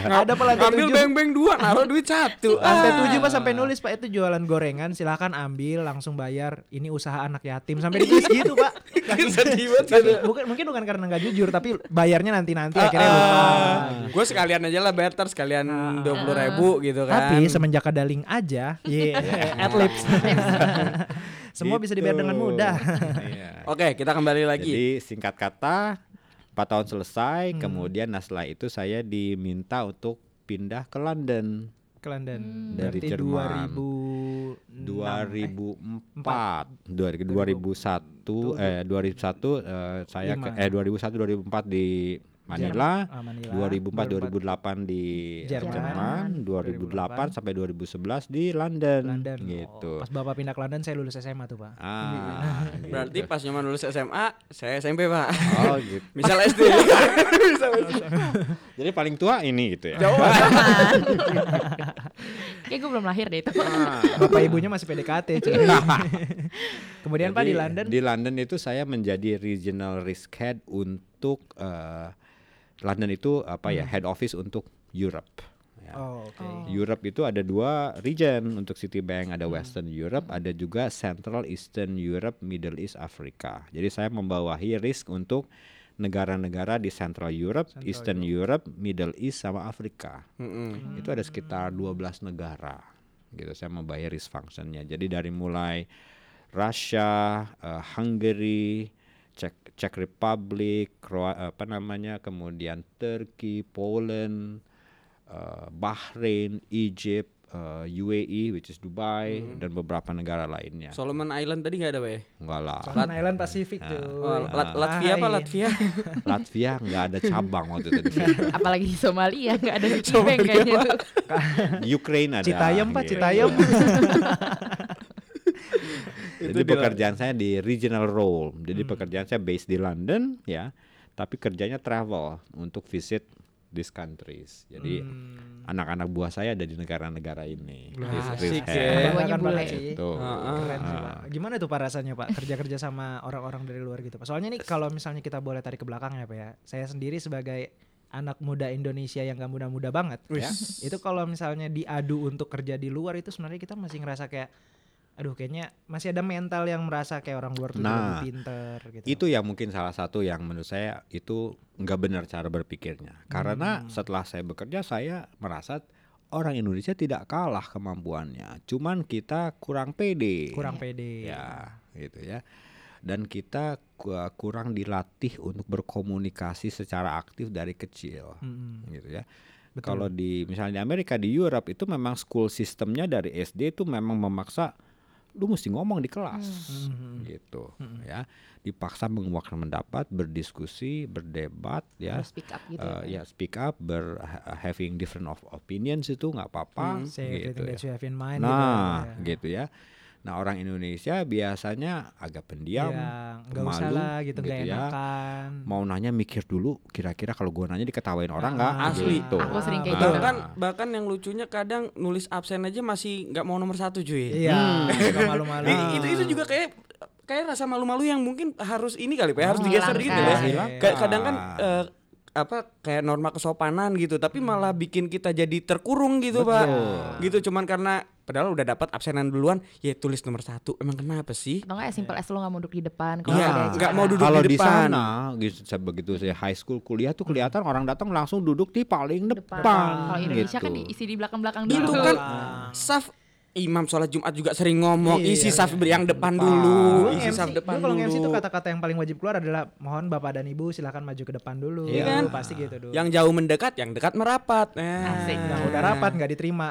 Nggak ada apa lantai Ambil tujuh. beng-beng dua, naruh duit satu. Lantai Ah. tujuh pas sampai nulis Pak itu jualan gorengan silahkan ambil langsung bayar ini usaha anak yatim sampai ditulis gitu Pak. Sedih banget. Saking- bukan mungkin bukan karena nggak jujur tapi bayarnya nanti nanti akhirnya lupa. Gue sekalian aja lah better sekalian dua puluh ribu gitu kan. Tapi semenjak ada link aja, yeah, adlibs. Semua bisa dibayar dengan Gitu. mudah. Iya. Oke kita kembali lagi. Jadi singkat kata 4 tahun selesai, Hmm. kemudian nah setelah itu saya diminta untuk pindah ke London. Ke London. Dari Berarti Jerman. 2004 2001 eh 2001 eh, saya ke, eh 2001 2004 di Manila, Ah, Manila. 2004 2008 di Jerman. Jerman, 2008 sampai 2011 di London, London. gitu. Oh, pas bapak pindah ke London saya lulus SMA tuh pak. Ah, Berarti gitu. pas nyoman lulus SMA, saya SMP, Pak. Oh gitu. Misal SD. Jadi paling tua ini gitu ya. Kayak gue belum lahir deh itu. Ah. Bapak ibunya masih PDKT. cuy. Kemudian pak di Jadi, London. Di London itu saya menjadi regional risk head untuk eh, London itu apa ya head office untuk Europe. Ya. Oh, oke. Oh. Europe itu ada dua region untuk Citibank, ada Western Europe, ada juga Central Eastern Europe, Middle East Africa. Jadi saya membawahi risk untuk negara-negara di Central Europe, Central Eastern Europe, Middle East sama Afrika. Mm-mm. Itu ada sekitar 12 negara. Gitu saya membayar risk functionnya. Jadi dari mulai Russia, eh, Hungary, Czech, Czech Republic, Kroa- apa namanya, kemudian Turkey, Poland, eh, Bahrain, Egypt, eh, UAE, which is Dubai, dan beberapa negara lainnya. Solomon Island tadi nggak ada, Pak ya? Enggak lah. Solomon Island Pasifik tuh. Oh, Lat- Latvia apa Ah, iya. Latvia? Latvia nggak ada cabang waktu itu. Apalagi di Somalia nggak ada Citibank kayaknya tuh. Ukraine ada. Citayam pak, gitu. Citayam. Jadi pekerjaan saya di regional role. Jadi pekerjaan saya based di London ya, tapi kerjanya travel untuk visit these countries. Jadi anak-anak buah saya ada di negara-negara ini. Asik ya. Bule. banget sih. Gitu. Keren sih, Ah. Pak. Gimana tuh Pak rasanya Pak kerja-kerja sama orang-orang dari luar gitu Pak? Soalnya nih kalau misalnya kita boleh tarik ke belakang ya Pak ya. Saya sendiri sebagai anak muda Indonesia yang gak muda-muda banget ya. Itu kalau misalnya diadu untuk kerja di luar itu sebenarnya kita masih ngerasa kayak aduh kayaknya masih ada mental yang merasa kayak orang luar tuh Nah, lebih pinter gitu. Itu yang mungkin salah satu yang menurut saya itu nggak benar cara berpikirnya. Karena Hmm. setelah saya bekerja saya merasa orang Indonesia tidak kalah kemampuannya. Cuman kita kurang pede. kurang pede. ya gitu ya dan kita ku- kurang dilatih untuk berkomunikasi secara aktif dari kecil Mm-mm. gitu ya Hmm. Betul. kalau di misalnya di Amerika di Europe itu memang school sistemnya dari SD itu memang memaksa lu mesti ngomong di kelas Mhm. gitu ya dipaksa mengeluarkan pendapat berdiskusi berdebat ya speak up gitu Eh, ya. ya speak up ber ha- having different of opinions itu nggak apa-apa Say gitu ya. that you have in mind Nah, gitu, ya. gitu ya. Nah, orang Indonesia biasanya agak pendiam, Ya, nggak usah pemalu, lah gitu, nggak gitu ya. enakan. mau nanya mikir dulu kira-kira kalau gua nanya diketawain orang nggak? Ah, Asli. Gitu. Aku sering kayak Ah. gitu. bahkan bahkan yang lucunya kadang nulis absen aja masih nggak mau nomor satu cuy. Iya, suka malu-malu. Itu itu juga kayak kayak rasa malu-malu yang mungkin harus ini kali pak ya, harus Ah, digeser gitu ya. Kadang kan eh, apa kayak norma kesopanan gitu, tapi malah bikin kita jadi terkurung gitu pak. Gitu cuman karena padahal udah dapat absenan duluan, ya tulis nomor satu. Emang kenapa sih? Atau nggak ya simple as lo nggak mau duduk di depan. Kalau Iya, ada nggak mau duduk Kalau di di depan. sana, gitu, saya begitu saya high school kuliah tuh kelihatan orang datang langsung duduk di paling depan. depan. Kalau Indonesia gitu. kan diisi di belakang-belakang Itu dulu. kan saf imam sholat Jumat juga sering ngomong Iya, isi saf yang depan Dulu dulu, MC, isi saf depan dulu kalau dulu. MC itu kata-kata yang paling wajib keluar adalah mohon bapak dan ibu silakan maju ke depan dulu. Iya Dulu kan? pasti gitu dulu. Yang jauh mendekat, yang dekat merapat. Nah. Asik. yang udah rapat nggak diterima.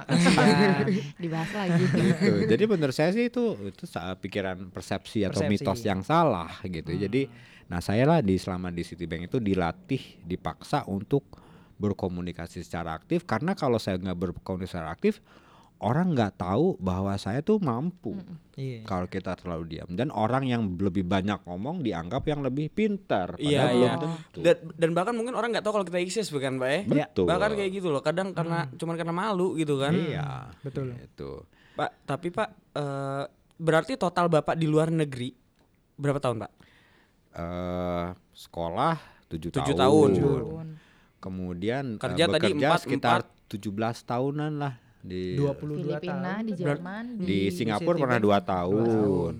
Dibahas lagi. gitu. Jadi menurut saya sih itu itu pikiran persepsi atau Persepsi. mitos yang salah gitu. Jadi nah saya lah di selama di Citibank itu dilatih, dipaksa untuk berkomunikasi secara aktif karena kalau saya nggak berkomunikasi secara aktif orang nggak tahu bahwa saya tuh mampu Iya. kalau kita terlalu diam dan orang yang lebih banyak ngomong dianggap yang lebih pintar padahal Iya, belum iya. tentu. Dan, dan bahkan mungkin orang nggak tahu kalau kita eksis bukan Pak ya? Betul. Bahkan kayak gitu loh. Kadang karena cuman karena malu gitu kan. Iya, betul. Itu. Pak, tapi Pak eh, berarti total Bapak di luar negeri berapa tahun, Pak? eh sekolah tujuh Tujuh tahun. tahun. Kemudian eh, Kerja tadi bekerja empat, sekitar 17 tahunan lah di 22 Filipina, tahun. di Jerman, di Singapura Citibank pernah dua tahun. tahun.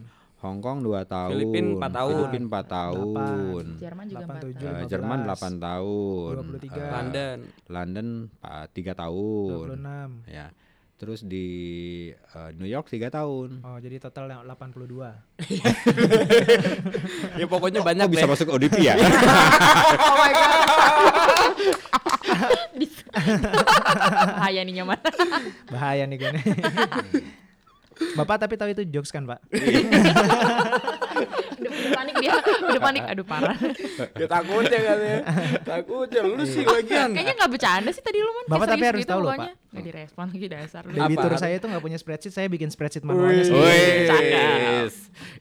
Hong Kong 2 tahun. Filipin empat tahun. Filipin 4 tahun. Jerman juga 87. empat tahun. Eh, 15, Jerman 8 tahun. 23. Eh, London. London 3 tahun. 26. Ya. Terus di eh, New York 3 tahun. Oh, jadi total yang 82. ya pokoknya banyak Kok bisa masuk ODP ya? Oh my god. Bahaya nih nyaman. Bahaya nih kan. Bapak tapi tahu itu jokes kan, Pak? Udah, panik dia, udah panik. Aduh parah. Ya takut ya katanya. takut ya lu sih lagian. Kayaknya nggak bercanda sih tadi lu man. Bapak tapi harus gitu tahu loh. Pak. Nggak direspon lagi dasar. Baby tour saya tuh nggak punya spreadsheet, saya bikin spreadsheet manualnya sendiri.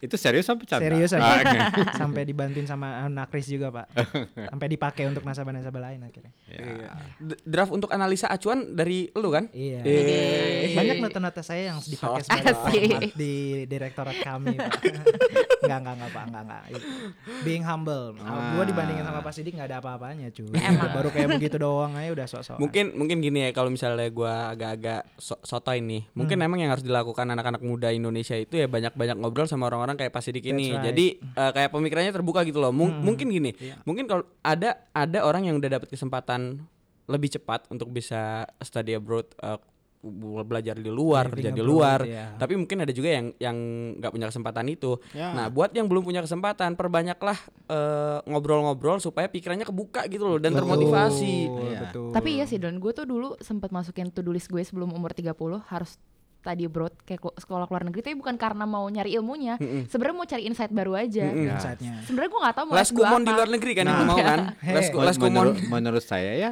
Itu serius apa canda? Serius Ah, aja. Sampai dibantuin sama anak Kris juga, Pak. Sampai dipakai untuk nasabah-nasabah lain akhirnya. Iya. D- Draft untuk analisa acuan dari lu kan? Iya. Eh. Banyak nota-nota saya yang dipakai sebagai di direktorat kami, Pak. enggak, enggak, enggak, Pak. Enggak, enggak. Being humble. Ah. Gua dibandingin sama Pak Sidik enggak ada apa-apanya, cuy. Emang. Baru kayak begitu doang aja udah sok-sok. Mungkin mungkin gini ya kalau misalnya gua agak-agak so sotoy nih. Mungkin Hmm. emang yang harus dilakukan anak-anak muda Indonesia itu ya banyak-banyak ngobrol sama orang-orang kayak Pak Sidik ini. That's right. Hmm. Jadi eh, kayak pemikirannya terbuka gitu loh. Mung- Mungkin gini. Iya. Mungkin kalau ada ada orang yang udah dapat kesempatan lebih cepat untuk bisa study abroad bu- belajar di luar, Living kerja di luar. iya. Tapi mungkin ada juga yang yang nggak punya kesempatan itu. Ya. Nah, buat yang belum punya kesempatan, perbanyaklah eh, ngobrol-ngobrol supaya pikirannya kebuka gitu loh dan termotivasi. Betul, Iya. betul. Tapi iya sih Don, gue tuh dulu sempat masukin to do list gue sebelum umur 30 harus tadi abroad kayak ko- sekolah keluar negeri tapi bukan karena mau nyari ilmunya. Sebenarnya mau cari insight baru aja. Mm-mm. Ya. insight-nya. Sebenarnya gue nggak tahu mau Les S2 kumon di apa. luar negeri kan Nah. yang mau kan? Hei. Les, kumon. menurut, menurut saya ya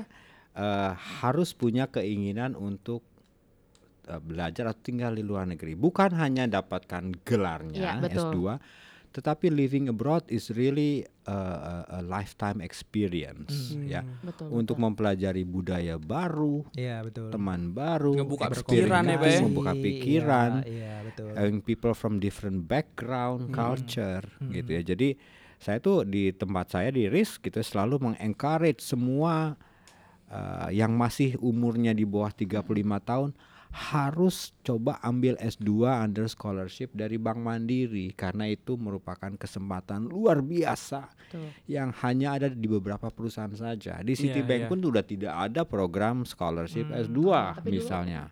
eh, harus punya keinginan untuk eh, belajar atau tinggal di luar negeri. Bukan hanya dapatkan gelarnya betul. S2, tetapi living abroad is really a, a- a lifetime experience ya. Betul. Untuk mempelajari budaya baru, Iya, betul. teman baru, experience, pikiran ya, Pak ya? membuka pikiran, Iya, iya, betul. having people from different background, culture gitu ya. Jadi saya tuh di tempat saya di RIS gitu selalu mengencourage semua uh, yang masih umurnya di bawah 35 tahun harus coba ambil S2 under scholarship dari Bank Mandiri karena itu merupakan kesempatan luar biasa Betul. yang hanya ada di beberapa perusahaan saja. Di Citibank iya. pun sudah tidak ada program scholarship S2 Tapi dulu misalnya.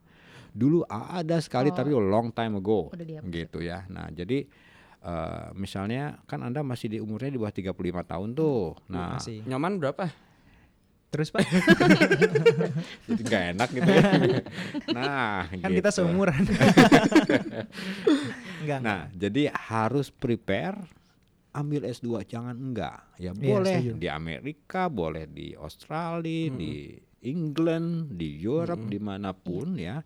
Dulu ada sekali Oh. tapi long time ago Udah dihapus. gitu ya. Nah, jadi eh, misalnya kan Anda masih di umurnya di bawah 35 tahun tuh. Nah, Masih. Nyaman berapa? Terus, Pak, jadi gak enak gitu ya. nah, kan kita gitu. seumuran. Enggak. Nah, jadi harus prepare ambil S2 jangan enggak. Ya Iya, boleh di Amerika, boleh di Australia, di England, di Europe, di mana pun ya.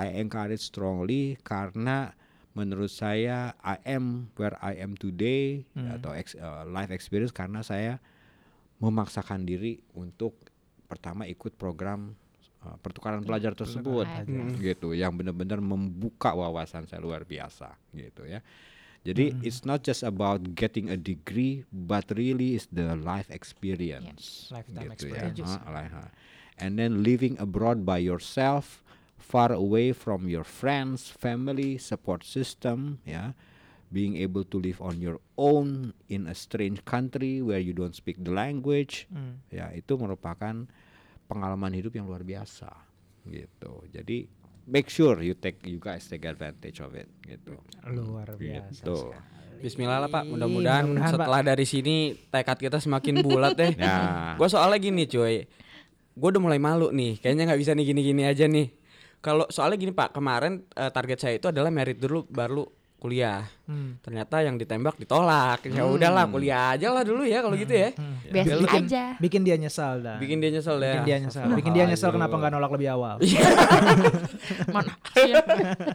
I encourage strongly karena menurut saya I am where I am today atau ex- uh, life experience karena saya memaksakan diri untuk pertama ikut program uh, pertukaran pelajar tersebut pelajar. gitu yang benar-benar membuka wawasan saya luar biasa gitu ya. Jadi it's not just about getting a degree but really is the life experience. Lifetime gitu experience. ya. Ah. And then living abroad by yourself far away from your friends, family, support system ya. Being able to live on your own in a strange country where you don't speak the language Hmm. ya itu merupakan pengalaman hidup yang luar biasa gitu jadi make sure you take you guys take advantage of it gitu Luar biasa. gitu Bismillah lah Pak. Mudah-mudahan mudah-mudahan, setelah dari sini tekad kita semakin bulat deh. Ya. Gue soalnya gini cuy. Gue udah mulai malu nih. Kayaknya nggak bisa nih gini-gini aja nih. Kalau soalnya gini Pak, kemarin eh, target saya itu adalah merit dulu baru kuliah. Hmm. Ternyata yang ditembak ditolak. Ya udahlah kuliah aja lah dulu ya kalau gitu ya. Basic Bikin, aja. bikin dia nyesal dah. Bikin dia nyesel ya. Bikin dia nyesel. Bikin dia nyesel kenapa nggak nolak lebih awal. Mana? Iya.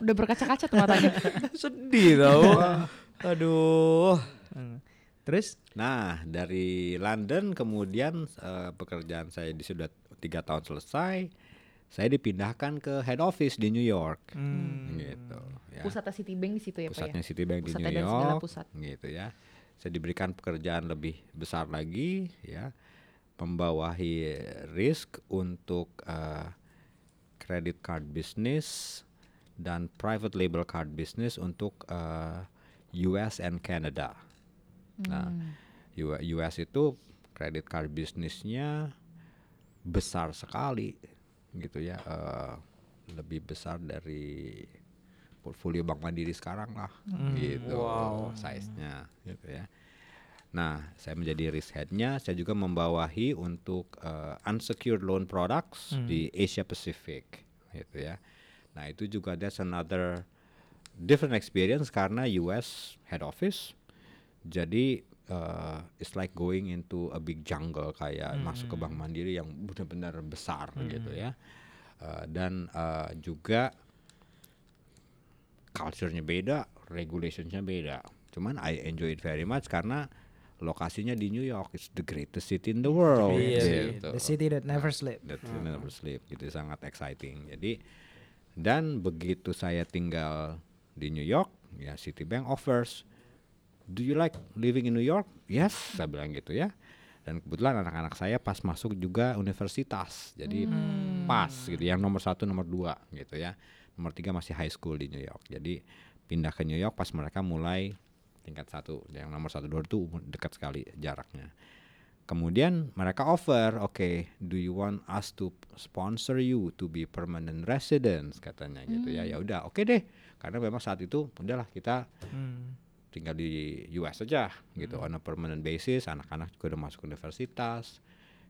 Udah berkaca-kaca tuh matanya. Sedih tau. Aduh. Hmm. Terus nah dari London kemudian eh, pekerjaan saya di sudah tiga tahun selesai saya dipindahkan ke head office di New York. Gitu ya. Pusatnya Citibank di situ ya Pak ya. pusatnya Citibank di Pusatnya New York pusat. gitu ya. Saya diberikan pekerjaan lebih besar lagi ya. Membawahi risk untuk eh, credit card business dan private label card business untuk eh, US and Canada. Nah U- US itu credit card bisnisnya besar sekali gitu ya eh, lebih besar dari portfolio Bank Mandiri sekarang lah gitu size-nya gitu ya. Nah, saya menjadi risk head-nya, saya juga membawahi untuk eh, unsecured loan products di Asia Pacific gitu ya. Nah, itu juga that's another different experience karena US head office jadi uh, it's like going into a big jungle kayak masuk ke Bank Mandiri yang benar-benar besar gitu ya Uh, dan uh, juga culture-nya beda, regulations-nya beda. Cuman I enjoy it very much karena lokasinya di New York, it's the greatest city in the world. Iya sih. gitu. The city that never sleep. That will never sleep gitu sangat exciting. Jadi dan begitu saya tinggal di New York, ya Citibank offers, do you like living in New York? Yes, saya bilang gitu ya. Dan kebetulan anak-anak saya pas masuk juga universitas, jadi pas gitu. Yang nomor satu, nomor dua gitu ya. Nomor tiga masih high school di New York. Jadi pindah ke New York pas mereka mulai tingkat satu. Yang nomor satu dua itu dekat sekali jaraknya. Kemudian mereka offer, oke, do you want us to sponsor you to be permanent residents katanya gitu ya. Ya udah, oke deh. Karena memang saat itu udahlah kita Hmm. Tinggal di US aja gitu on a permanent basis. Anak-anak juga udah masuk universitas.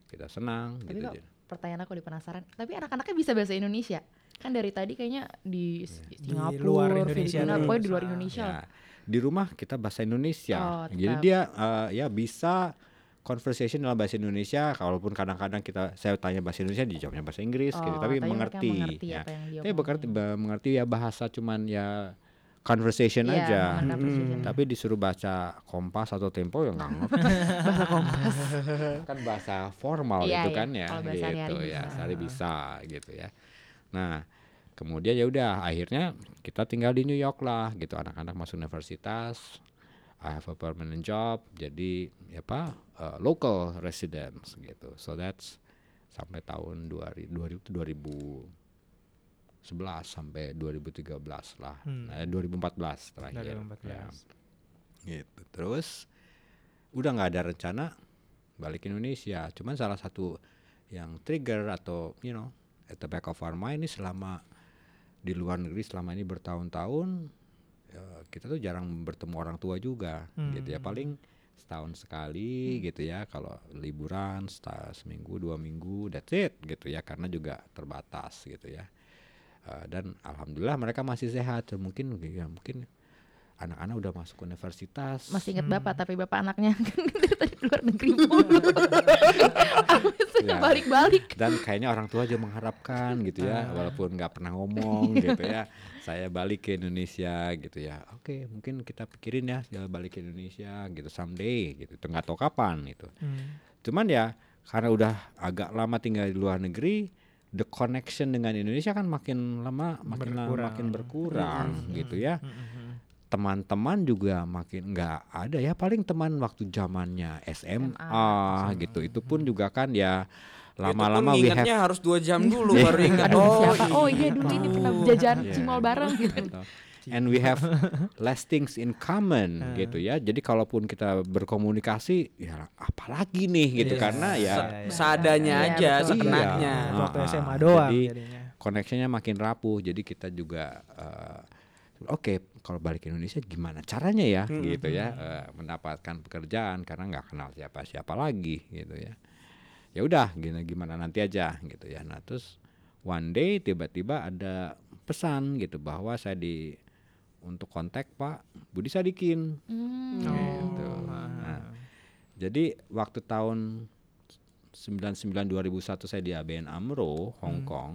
Kita senang Tapi gitu. kok pertanyaan aku di penasaran. Tapi anak-anaknya bisa bahasa Indonesia? Kan dari tadi kayaknya di S- Singapura, luar Indonesia Filipina, pokoknya di luar Indonesia. Ya, di rumah kita bahasa Indonesia. Oh, Jadi dia eh, ya bisa conversation dalam bahasa Indonesia. Kalaupun kadang-kadang kita saya tanya bahasa Indonesia dijawabnya bahasa Inggris gitu, Oh, tapi mereka mengerti. mengerti ya. apa yang dia Tapi mengerti, ba- mengerti ya bahasa cuman ya conversation Iya, aja. precision. Tapi disuruh baca Kompas atau Tempo ya nggak ngerti. bahasa kompas. kan bahasa formal Iya, itu iya. kan ya Kalau gitu ya bisa. sehari bisa gitu ya nah kemudian ya udah akhirnya kita tinggal di New York lah gitu anak-anak masuk universitas I have a permanent job jadi ya apa uh, local residence gitu so that's sampai tahun 2000 2000 2011 sampai 2013 lah. Hmm. nah, 2014 terakhir. 2014. ya. gitu. Terus udah nggak ada rencana balik Indonesia. Cuman salah satu yang trigger atau you know at the back of our mind ini selama di luar negeri selama ini bertahun-tahun ya, kita tuh jarang bertemu orang tua juga. Gitu ya. Paling setahun sekali gitu ya. Kalau liburan seminggu dua minggu that's it gitu ya. Karena juga terbatas gitu ya Eh, dan alhamdulillah mereka masih sehat mungkin ya mungkin anak-anak udah masuk universitas Masih inget Hmm. bapak, tapi bapak anaknya kan dari luar negeri mulu. Ya. balik-balik. dan kayaknya orang tua juga mengharapkan gitu ya walaupun nggak pernah ngomong gitu ya saya balik ke Indonesia gitu ya oke mungkin kita pikirin ya jalan balik ke Indonesia gitu someday gitu Itu nggak tahu kapan itu Hmm. cuman ya karena udah agak lama tinggal di luar negeri the connection dengan Indonesia kan makin lama makin lama Berkurang. makin berkurang gitu ya Hmm. teman-teman juga makin nggak ada ya paling teman waktu zamannya SMA, gitu itu pun juga kan ya lama-lama we have ingatnya harus dua jam dulu baru ingat Aduh, oh siapa? Oh iya dulu ini pernah jajan Iya, cimol bareng gitu. Gitu. and we have less things in common Ah. gitu ya jadi kalaupun kita berkomunikasi ya apalagi nih gitu Iya. karena ya Iya, iya. seadanya Iya, aja betul. sekenanya Iya. Waktu SMA doang Jadi, jadinya. connectionnya makin rapuh jadi kita juga eh, oke kalau balik ke Indonesia gimana caranya ya gitu ya eh, mendapatkan pekerjaan karena nggak kenal siapa siapa lagi gitu ya ya udah gini gimana nanti aja gitu ya nah terus one day tiba-tiba ada pesan gitu bahwa saya di untuk kontak Pak Budi Sadikin Hmm. gitu. Nah, jadi waktu tahun 99 2001 saya di ABN AMRO Hong Kong,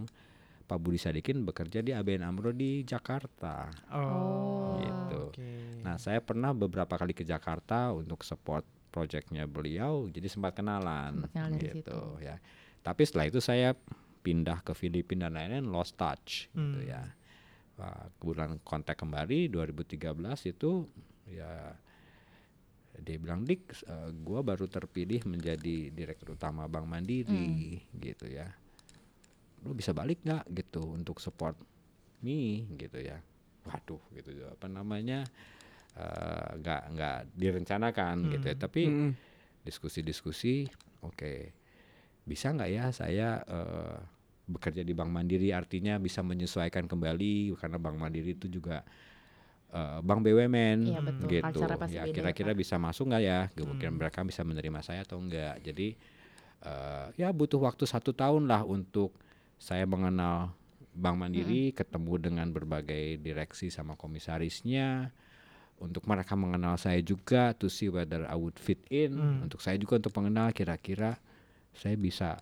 Pak Budi Sadikin bekerja di ABN AMRO di Jakarta. Oh, Gitu. oke. Nah, saya pernah beberapa kali ke Jakarta untuk support proyeknya beliau, jadi sempat kenalan Sempat kenal dari gitu situ. ya. Tapi setelah itu saya pindah ke Filipina dan lain-lain lost touch gitu Hmm. ya. Kebetulan kontak kembali 2013 itu ya dia bilang dik eh, gua baru terpilih menjadi direktur utama Bank Mandiri gitu ya. Lu bisa balik nggak? gitu untuk support me gitu ya. Waduh gitu apa namanya eh, nggak nggak direncanakan gitu ya. Tapi Mm-mm. diskusi-diskusi oke bisa nggak ya saya eh, bekerja di Bank Mandiri artinya bisa menyesuaikan kembali karena Bank Mandiri itu juga eh, bank BUMN Iya, betul. gitu ya ya, kira-kira Pak. bisa masuk nggak ya kemungkinan mereka bisa menerima saya atau enggak jadi eh, ya butuh waktu satu tahun lah untuk saya mengenal Bank Mandiri, ketemu dengan berbagai direksi sama komisarisnya untuk mereka mengenal saya juga to see whether I would fit in. Untuk saya juga untuk mengenal kira-kira saya bisa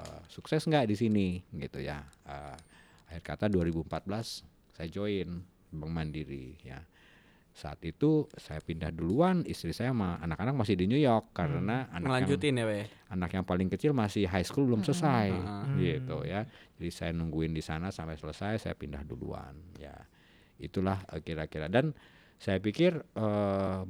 uh, sukses nggak di sini? Gitu ya. Uh, akhir kata 2014 saya join Bank Mandiri ya. Saat itu saya pindah duluan, istri saya sama anak-anak masih di New York karena anak yang Ngelanjutin ya, anak yang paling kecil masih high school belum selesai gitu ya. Jadi saya nungguin di sana sampai selesai saya pindah duluan ya. Itulah eh, kira-kira. Dan saya pikir eh,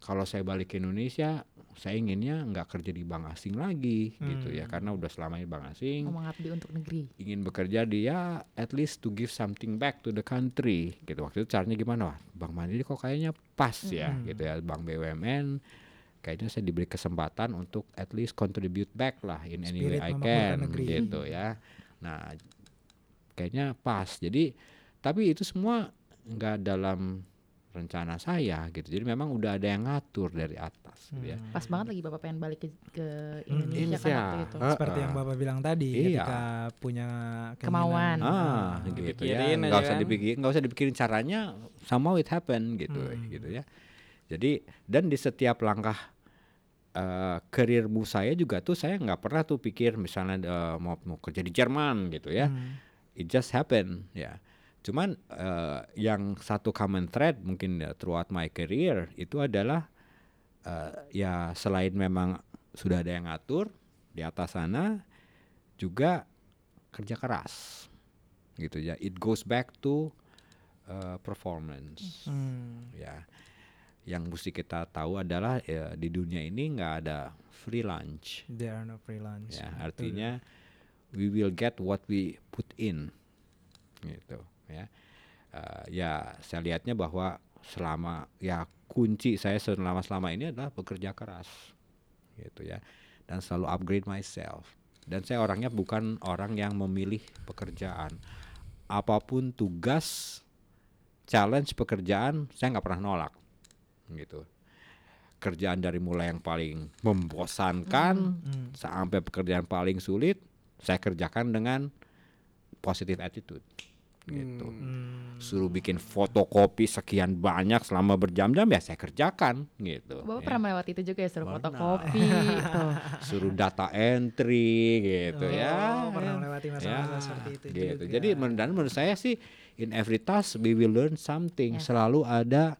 kalau saya balik ke Indonesia saya inginnya nggak kerja di bank asing lagi gitu ya. Karena udah selama ini bank asing. Mau mengabdi untuk negeri. ingin bekerja di ya at least to give something back to the country gitu. Waktu itu caranya gimana? Wah, Bank Mandiri kok kayaknya pas ya gitu ya. Bank BUMN kayaknya saya diberi kesempatan untuk at least contribute back lah in any way I can negeri. gitu ya. Nah kayaknya pas. Jadi tapi itu semua nggak dalam rencana saya gitu jadi memang udah ada yang ngatur dari atas gitu ya Pas banget lagi Bapak pengen balik ke, ke Hmm. Indonesia kan Indonesia. waktu itu. Heeh. Seperti yang Bapak bilang tadi Iya. ketika punya Kemauan. ah Hmm. gitu ya nggak usah kan. dipikir nggak usah dipikirin caranya somehow it happen gitu gitu ya jadi dan di setiap langkah eh karirmu saya juga tuh saya nggak pernah tuh pikir misalnya eh, mau mau kerja di Jerman gitu ya it just happen ya cuman eh, yang satu common thread mungkin ya, throughout my career itu adalah eh, ya selain memang sudah ada yang ngatur di atas sana juga kerja keras. Gitu ya. It goes back to uh, performance. Hmm. ya. Yang mesti kita tahu adalah ya, di dunia ini nggak ada free lunch. There are no freelance. ya artinya we will get what we put in. Gitu ya. Eh, ya saya lihatnya bahwa selama ya kunci saya selama selama ini adalah bekerja keras gitu ya dan selalu upgrade myself. Dan saya orangnya bukan orang yang memilih pekerjaan. Apa pun tugas challenge pekerjaan saya nggak pernah nolak gitu. Kerjaan dari mulai yang paling membosankan sampai pekerjaan paling sulit saya kerjakan dengan positive attitude gitu suruh bikin fotokopi sekian banyak selama berjam-jam ya saya kerjakan gitu Bapak ya. pernah melewati itu juga ya suruh Pernah. fotokopi tuh. suruh data entry gitu Oh, ya pernah melewati masa-masa Ya, seperti itu gitu. juga. Jadi men- dan menurut saya sih in every task we will learn something. Yes. Selalu ada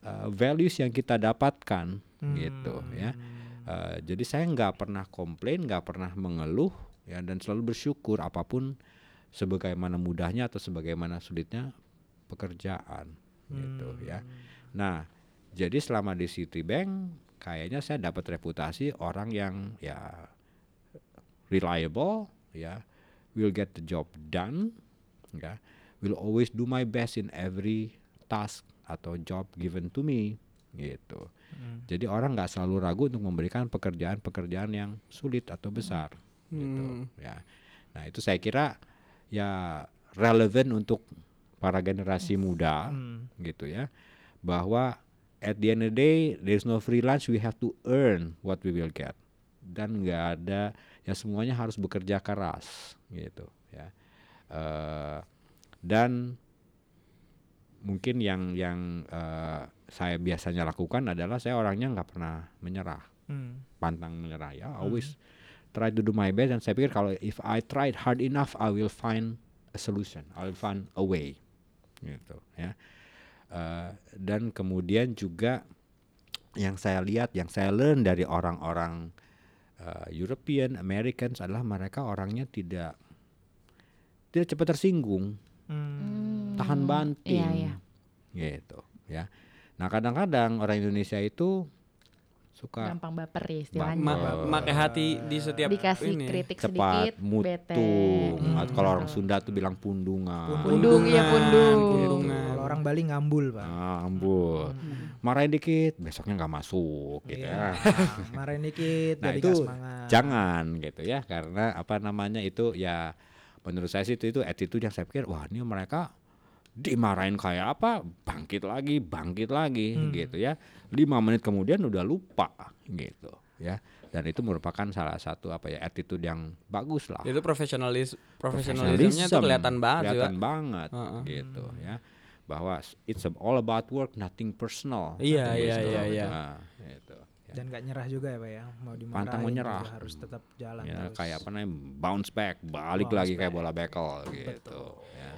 uh, values yang kita dapatkan gitu Hmm. ya. Uh, jadi saya nggak pernah komplain, nggak pernah mengeluh ya dan selalu bersyukur apa pun sebagaimana mudahnya atau sebagaimana sulitnya pekerjaan gitu ya. Nah, jadi selama di Citibank kayaknya saya dapat reputasi orang yang ya reliable ya will get the job done ya will always do my best in every task atau job given to me gitu. Jadi orang nggak selalu ragu untuk memberikan pekerjaan-pekerjaan yang sulit atau besar gitu ya. Nah itu saya kira ya relevan untuk para generasi muda gitu ya bahwa at the end of the day there's no free lunch we have to earn what we will get. Dan nggak ada ya semuanya harus bekerja keras gitu ya. Eh, dan mungkin yang yang eh, saya biasanya lakukan adalah saya orangnya nggak pernah menyerah. Hmm. pantang menyerah ya always try to do my best dan saya pikir kalau if I tried hard enough I will find a solution. I will find a way. Gitu ya. Eh, dan kemudian juga yang saya lihat yang saya learn dari orang-orang eh, European Americans adalah mereka orangnya tidak tidak cepat tersinggung. Hmm. tahan banting. Iya, gitu ya. Nah kadang-kadang orang Indonesia itu suka Gampang baper ya istilahnya. Ma- pakai hati di setiap Dikasih ini. kritik cepat sedikit, bete. mutung Hmm, atau kalau orang. Sunda tuh bilang pundungan Pundung ya pundung. Pundungan. Kalau orang Bali ngambul, Pak. ah, ambul marahin dikit besoknya nggak masuk gitu Iya. ya Marahin dikit nah jadi itu semangat. jangan gitu ya karena apa namanya itu ya menurut saya sih itu itu attitude yang saya pikir wah ini mereka dimarahin kayak apa bangkit lagi bangkit lagi Hmm. gitu ya lima menit kemudian udah lupa gitu ya dan itu merupakan salah satu apa ya attitude yang bagus lah Itu profesionalis profesionalismenya tuh kelihatan banget kelihatan Pak. banget Heeh. gitu ya bahwa it's all about work nothing personal Iya, Gitu. iya, iya, iya. Nah, gitu. Ya. Dan gak nyerah juga ya Pak ya. Mau dimarahin Pantang menyerah. juga harus tetap jalan Ya, terus. kayak apa namanya bounce back balik Bounce lagi kayak back. bola bekel gitu ya.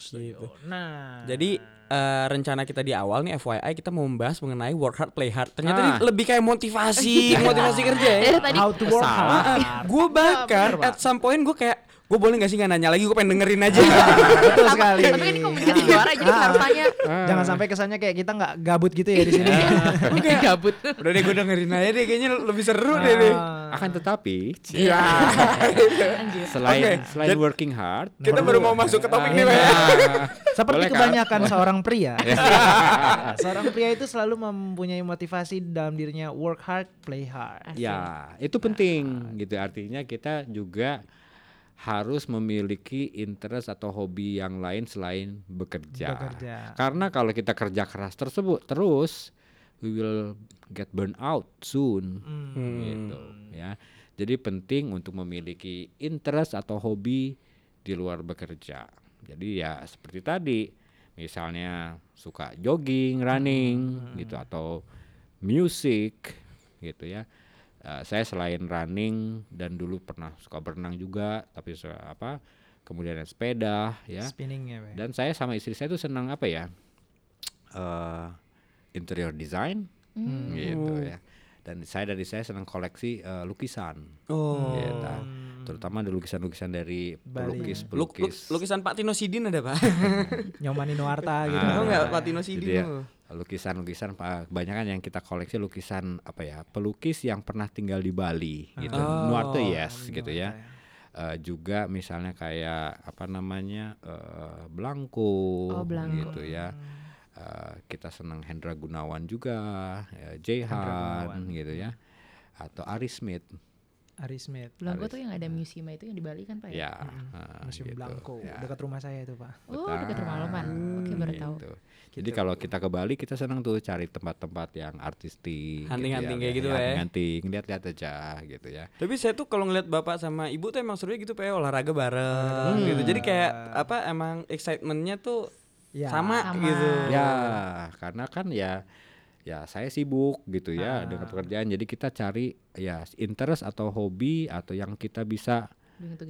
Gitu. Nah. Jadi eh, rencana kita di awal nih FYI kita mau membahas mengenai work hard play hard. Ternyata Ah. ini lebih kayak motivasi, motivasi kerja ya. Tadi how to work hard. gue bahkan bener, Pak. at some point gue kayak gue boleh gak sih nggak nanya lagi gue pengen dengerin aja. Betul sekali. Tapi kan ini komunikasi suara jadi Ah. harus tanya. Jangan sampai kesannya kayak kita nggak gabut gitu ya di sini. kayak gabut. Udah deh gue dengerin aja deh kayaknya lebih seru deh deh. Ah. akan tetapi Iya. selain Oke, selain working hard Kita baru mau masuk ke topik nih, ya. Seperti kan? kebanyakan seorang pria, seorang pria itu selalu mempunyai motivasi dalam dirinya work hard, play hard. Ya, itu penting gitu. Artinya kita juga harus memiliki interest atau hobi yang lain selain bekerja. Bekerja. Karena kalau kita kerja keras tersebut terus we will get burn out soon Hmm. gitu ya. Jadi penting untuk memiliki interest atau hobi di luar bekerja. Jadi ya seperti tadi misalnya suka jogging, running gitu atau music gitu ya. Eh, saya selain running dan dulu pernah suka berenang juga, tapi se- apa kemudian ada sepeda ya. Spinning ya, Pak. Dan saya sama istri saya tuh senang apa ya? eh interior design Hmm. gitu ya. Dan saya dari saya senang koleksi eh, lukisan. Oh. gitu. Terutama ada lukisan-lukisan dari pelukis Luk, luk, pelukis. lukisan Pak Tino Sidin ada pak? Nyomanin Nuarta gitu. Tahu Ah. nggak Pak Tino Sidin? ya? Lukisan-lukisan Pak, kebanyakan yang kita koleksi lukisan apa ya pelukis yang pernah tinggal di Bali gitu Oh. Nuarte yes gitu Nuarta ya Eh, juga misalnya kayak apa namanya eh, Blanco, Oh, Blanco. gitu ya Eh, kita senang Hendra Gunawan juga ya, Jayhan Gunawan. gitu ya atau Ari Smith Ari Smith. Blanco tuh yang ada museum itu yang di Bali kan Pak ya ya? ah, Museum gitu, Blanco ya. dekat rumah saya itu, Pak. Oh dekat rumah Loman. Oke baru tahu. Gitu. Jadi kalau kita ke Bali kita senang tuh cari tempat-tempat yang artistik, Hunting-hunting gitu kayak gitu, ya, ya. hunting-hunting, lihat-lihat aja gitu ya. Tapi saya tuh kalau ngeliat bapak sama ibu tuh emang serunya gitu pak ya, olahraga bareng gitu. Jadi kayak apa emang excitementnya tuh Ya. sama, Sama. gitu. Ya, karena kan ya ya saya sibuk gitu ya Ah. dengan pekerjaan. Jadi kita cari ya interest atau hobi atau yang kita bisa.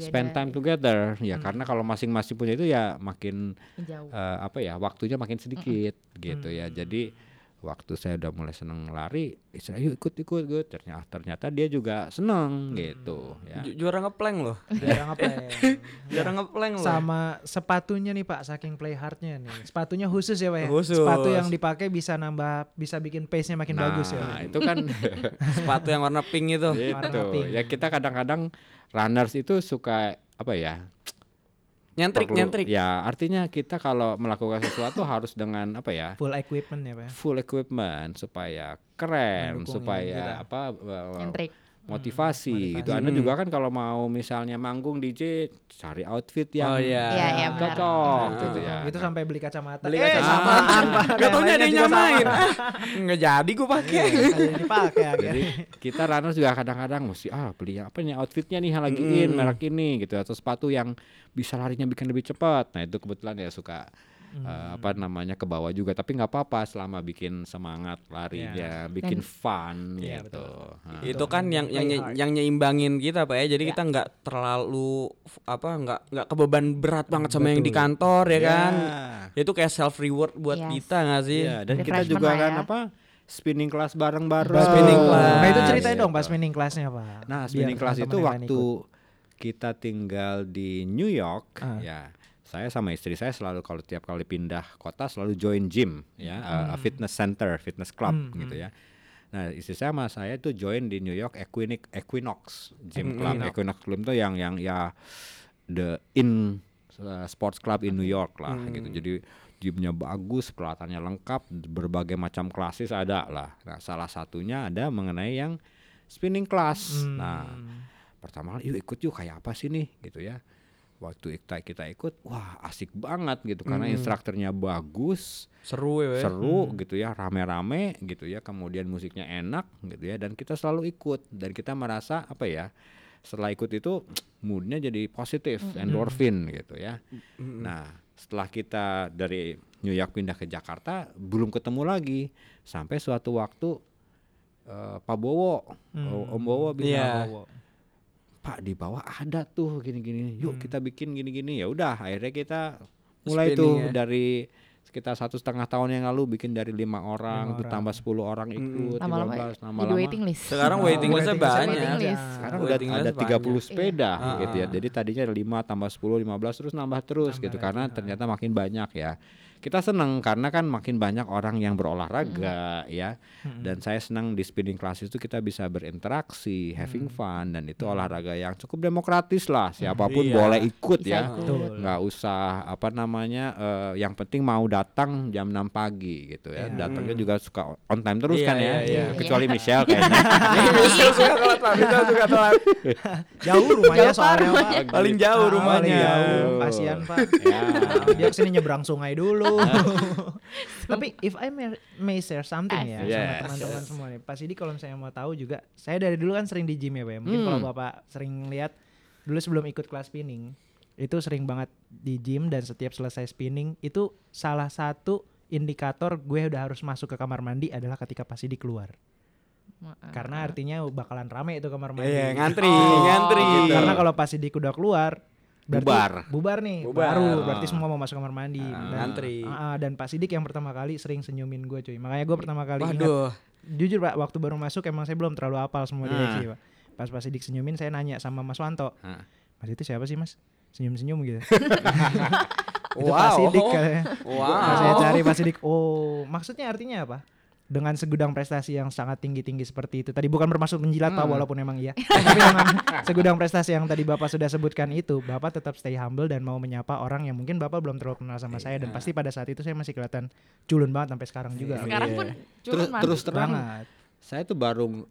Spend time together. Ya Hmm. karena kalau masing-masing punya itu ya makin jauh. eh, apa ya waktunya makin sedikit gitu ya. Jadi waktu saya udah mulai seneng lari, istri saya, yuk ikut ikut ikut. Ternyata ternyata dia juga seneng gitu ya. Ju- Juara ngeplank loh. Jarang apa ya? Juara ngeplank loh. Sama sepatunya nih Pak, saking play hardnya nih. Sepatunya khusus ya Pak ya? Khusus. Sepatu yang dipakai bisa nambah, bisa bikin pace-nya makin bagus ya. Nah, itu kan Sepatu yang warna pink itu. Warna itu. pink. Ya kita kadang-kadang runners itu suka apa ya? Nyentrik perlu- nyentrik. Ya, artinya kita kalau melakukan sesuatu harus dengan apa ya? Full equipment ya Pak ya? full equipment supaya keren, Mendukung supaya kita. apa uh, Nyentrik. Motivasi motivasi. gitu. Anda juga kan kalau mau misalnya manggung DJ cari outfit yang Oh, iya. Iya, iya, benar. cocok Nah, gitu ya. Itu sampai beli kacamata. Beli Eh, kacamata. Pak. Gak taunya ada yang nyamain. sama. Ah, Nggak jadi gue pakai. Iya, ada yang dipakai. Jadi kita runners juga kadang-kadang mesti ah beli yang apa nih outfitnya nih yang lagi in merek ini gitu atau sepatu yang bisa larinya bikin lebih cepat. Nah itu kebetulan ya suka eh, apa namanya ke bawah juga tapi nggak apa-apa selama bikin semangat larinya, bikin fun Iya, gitu. Nah, itu kan yang yang yang nyeimbangin kita pak ya jadi Ya. kita nggak terlalu apa nggak nggak kebeban berat banget sama yang di Betul. kantor ya kan Ya. itu kayak self reward buat Yes. kita nggak sih Iya, dan kita juga kan ya. apa spinning class bareng-bareng. Spinning class. Nah itu ceritain Gitu. dong Pak spinning classnya Pak. Nah, Biar spinning class itu waktu ikut. kita tinggal di New York, Ah. ya. Saya sama istri saya selalu kalau tiap kali pindah kota selalu join gym, ya, uh, fitness center, fitness club, Hmm, gitu ya. Nah, istri saya sama saya itu join di New York Equinox, Equinox Gym Club. Equinox. Equinox Club itu yang yang ya the in uh, sports club in New York lah, gitu. Jadi gymnya bagus, peralatannya lengkap, berbagai macam klasis ada lah. Nah, salah satunya ada mengenai yang spinning class. Hmm. Nah, pertama yuk ikut yuk kayak apa sih nih gitu ya waktu kita kita ikut wah asik banget gitu. Karena Hmm. instrukturnya bagus Seru ya. seru gitu ya rame-rame gitu ya. Kemudian musiknya enak gitu ya dan kita selalu ikut. Dan kita merasa apa ya setelah ikut itu moodnya jadi positif endorfin gitu ya. Nah setelah kita dari New York pindah ke Jakarta belum ketemu lagi. Sampai suatu waktu eh, Pak Bowo Om Bowo bilang Iya. Pak di bawah ada tuh gini-gini yuk kita bikin gini-gini ya udah akhirnya kita mulai Spinning tuh ya. dari sekitar satu setengah tahun yang lalu bikin dari lima orang Lima orang. tambah 10 orang ikut 15 jadi lama-lama waiting list. Sekarang Oh, waiting listnya banyak. waiting list. sekarang udah ada list 30 banyak. sepeda Iya. gitu ya Ah. jadi tadinya 5 tambah 10 15 terus nambah terus Nambah gitu karena ternyata makin banyak ya kita senang karena kan makin banyak orang yang berolahraga ya dan saya senang di spinning class itu kita bisa berinteraksi having fun dan itu olahraga yang cukup demokratis lah siapa pun Iya. boleh ikut Bisa ya. Betul. nggak usah apa namanya eh, yang penting mau datang jam 6 pagi gitu ya Iya. datangnya juga suka on time terus Iya, kan ya kecuali Michelle kayaknya Michelle suka telat Michelle suka telat. Jauh rumahnya soalnya. Pak. Paling jauh Ah, rumahnya. paling jauh. Kasihan Pak. ya Dia ke sini nyebrang sungai dulu. Tapi if I may, may share something ya Yes. sama teman-teman semua nih. Pas ini kalau misalnya mau tahu juga, saya dari dulu kan sering di gym ya Pak. Mungkin kalau Bapak sering lihat dulu sebelum ikut kelas spinning, itu sering banget di gym dan setiap selesai spinning itu salah satu indikator gue udah harus masuk ke kamar mandi adalah ketika pas Sidik keluar. Maaf. Karena artinya bakalan rame itu kamar mandi. Iya, ngantri, Oh, ngantri. gitu. Karena kalau pas Sidik udah keluar berarti- Bubar. bubar nih Bubar. baru berarti semua mau masuk kamar mandi Ah, dan, ngantri. Ah, ah, dan Pak Sidik yang pertama kali sering senyumin gue cuy makanya gue pertama kali ingat Waduh. jujur Pak waktu baru masuk emang saya belum terlalu hafal semua Ah. direksi Pak pas Pak Sidik senyumin saya nanya sama Mas Wanto Ah. Mas itu siapa sih Mas senyum-senyum gitu itu Pak Wow. Sidik katanya Wow. Saya cari Pak Sidik oh maksudnya artinya apa dengan segudang prestasi yang sangat tinggi-tinggi seperti itu. Tadi bukan bermaksud menjilat Pak Hmm. walaupun emang iya. Tapi dengan segudang prestasi yang tadi Bapak sudah sebutkan itu Bapak tetap stay humble dan mau menyapa orang yang mungkin Bapak belum terlalu kenal sama saya. Dan Iya. pasti pada saat itu saya masih kelihatan culun banget sampai sekarang juga. Sekarang Iya. pun terus terus terang banget. saya tuh baru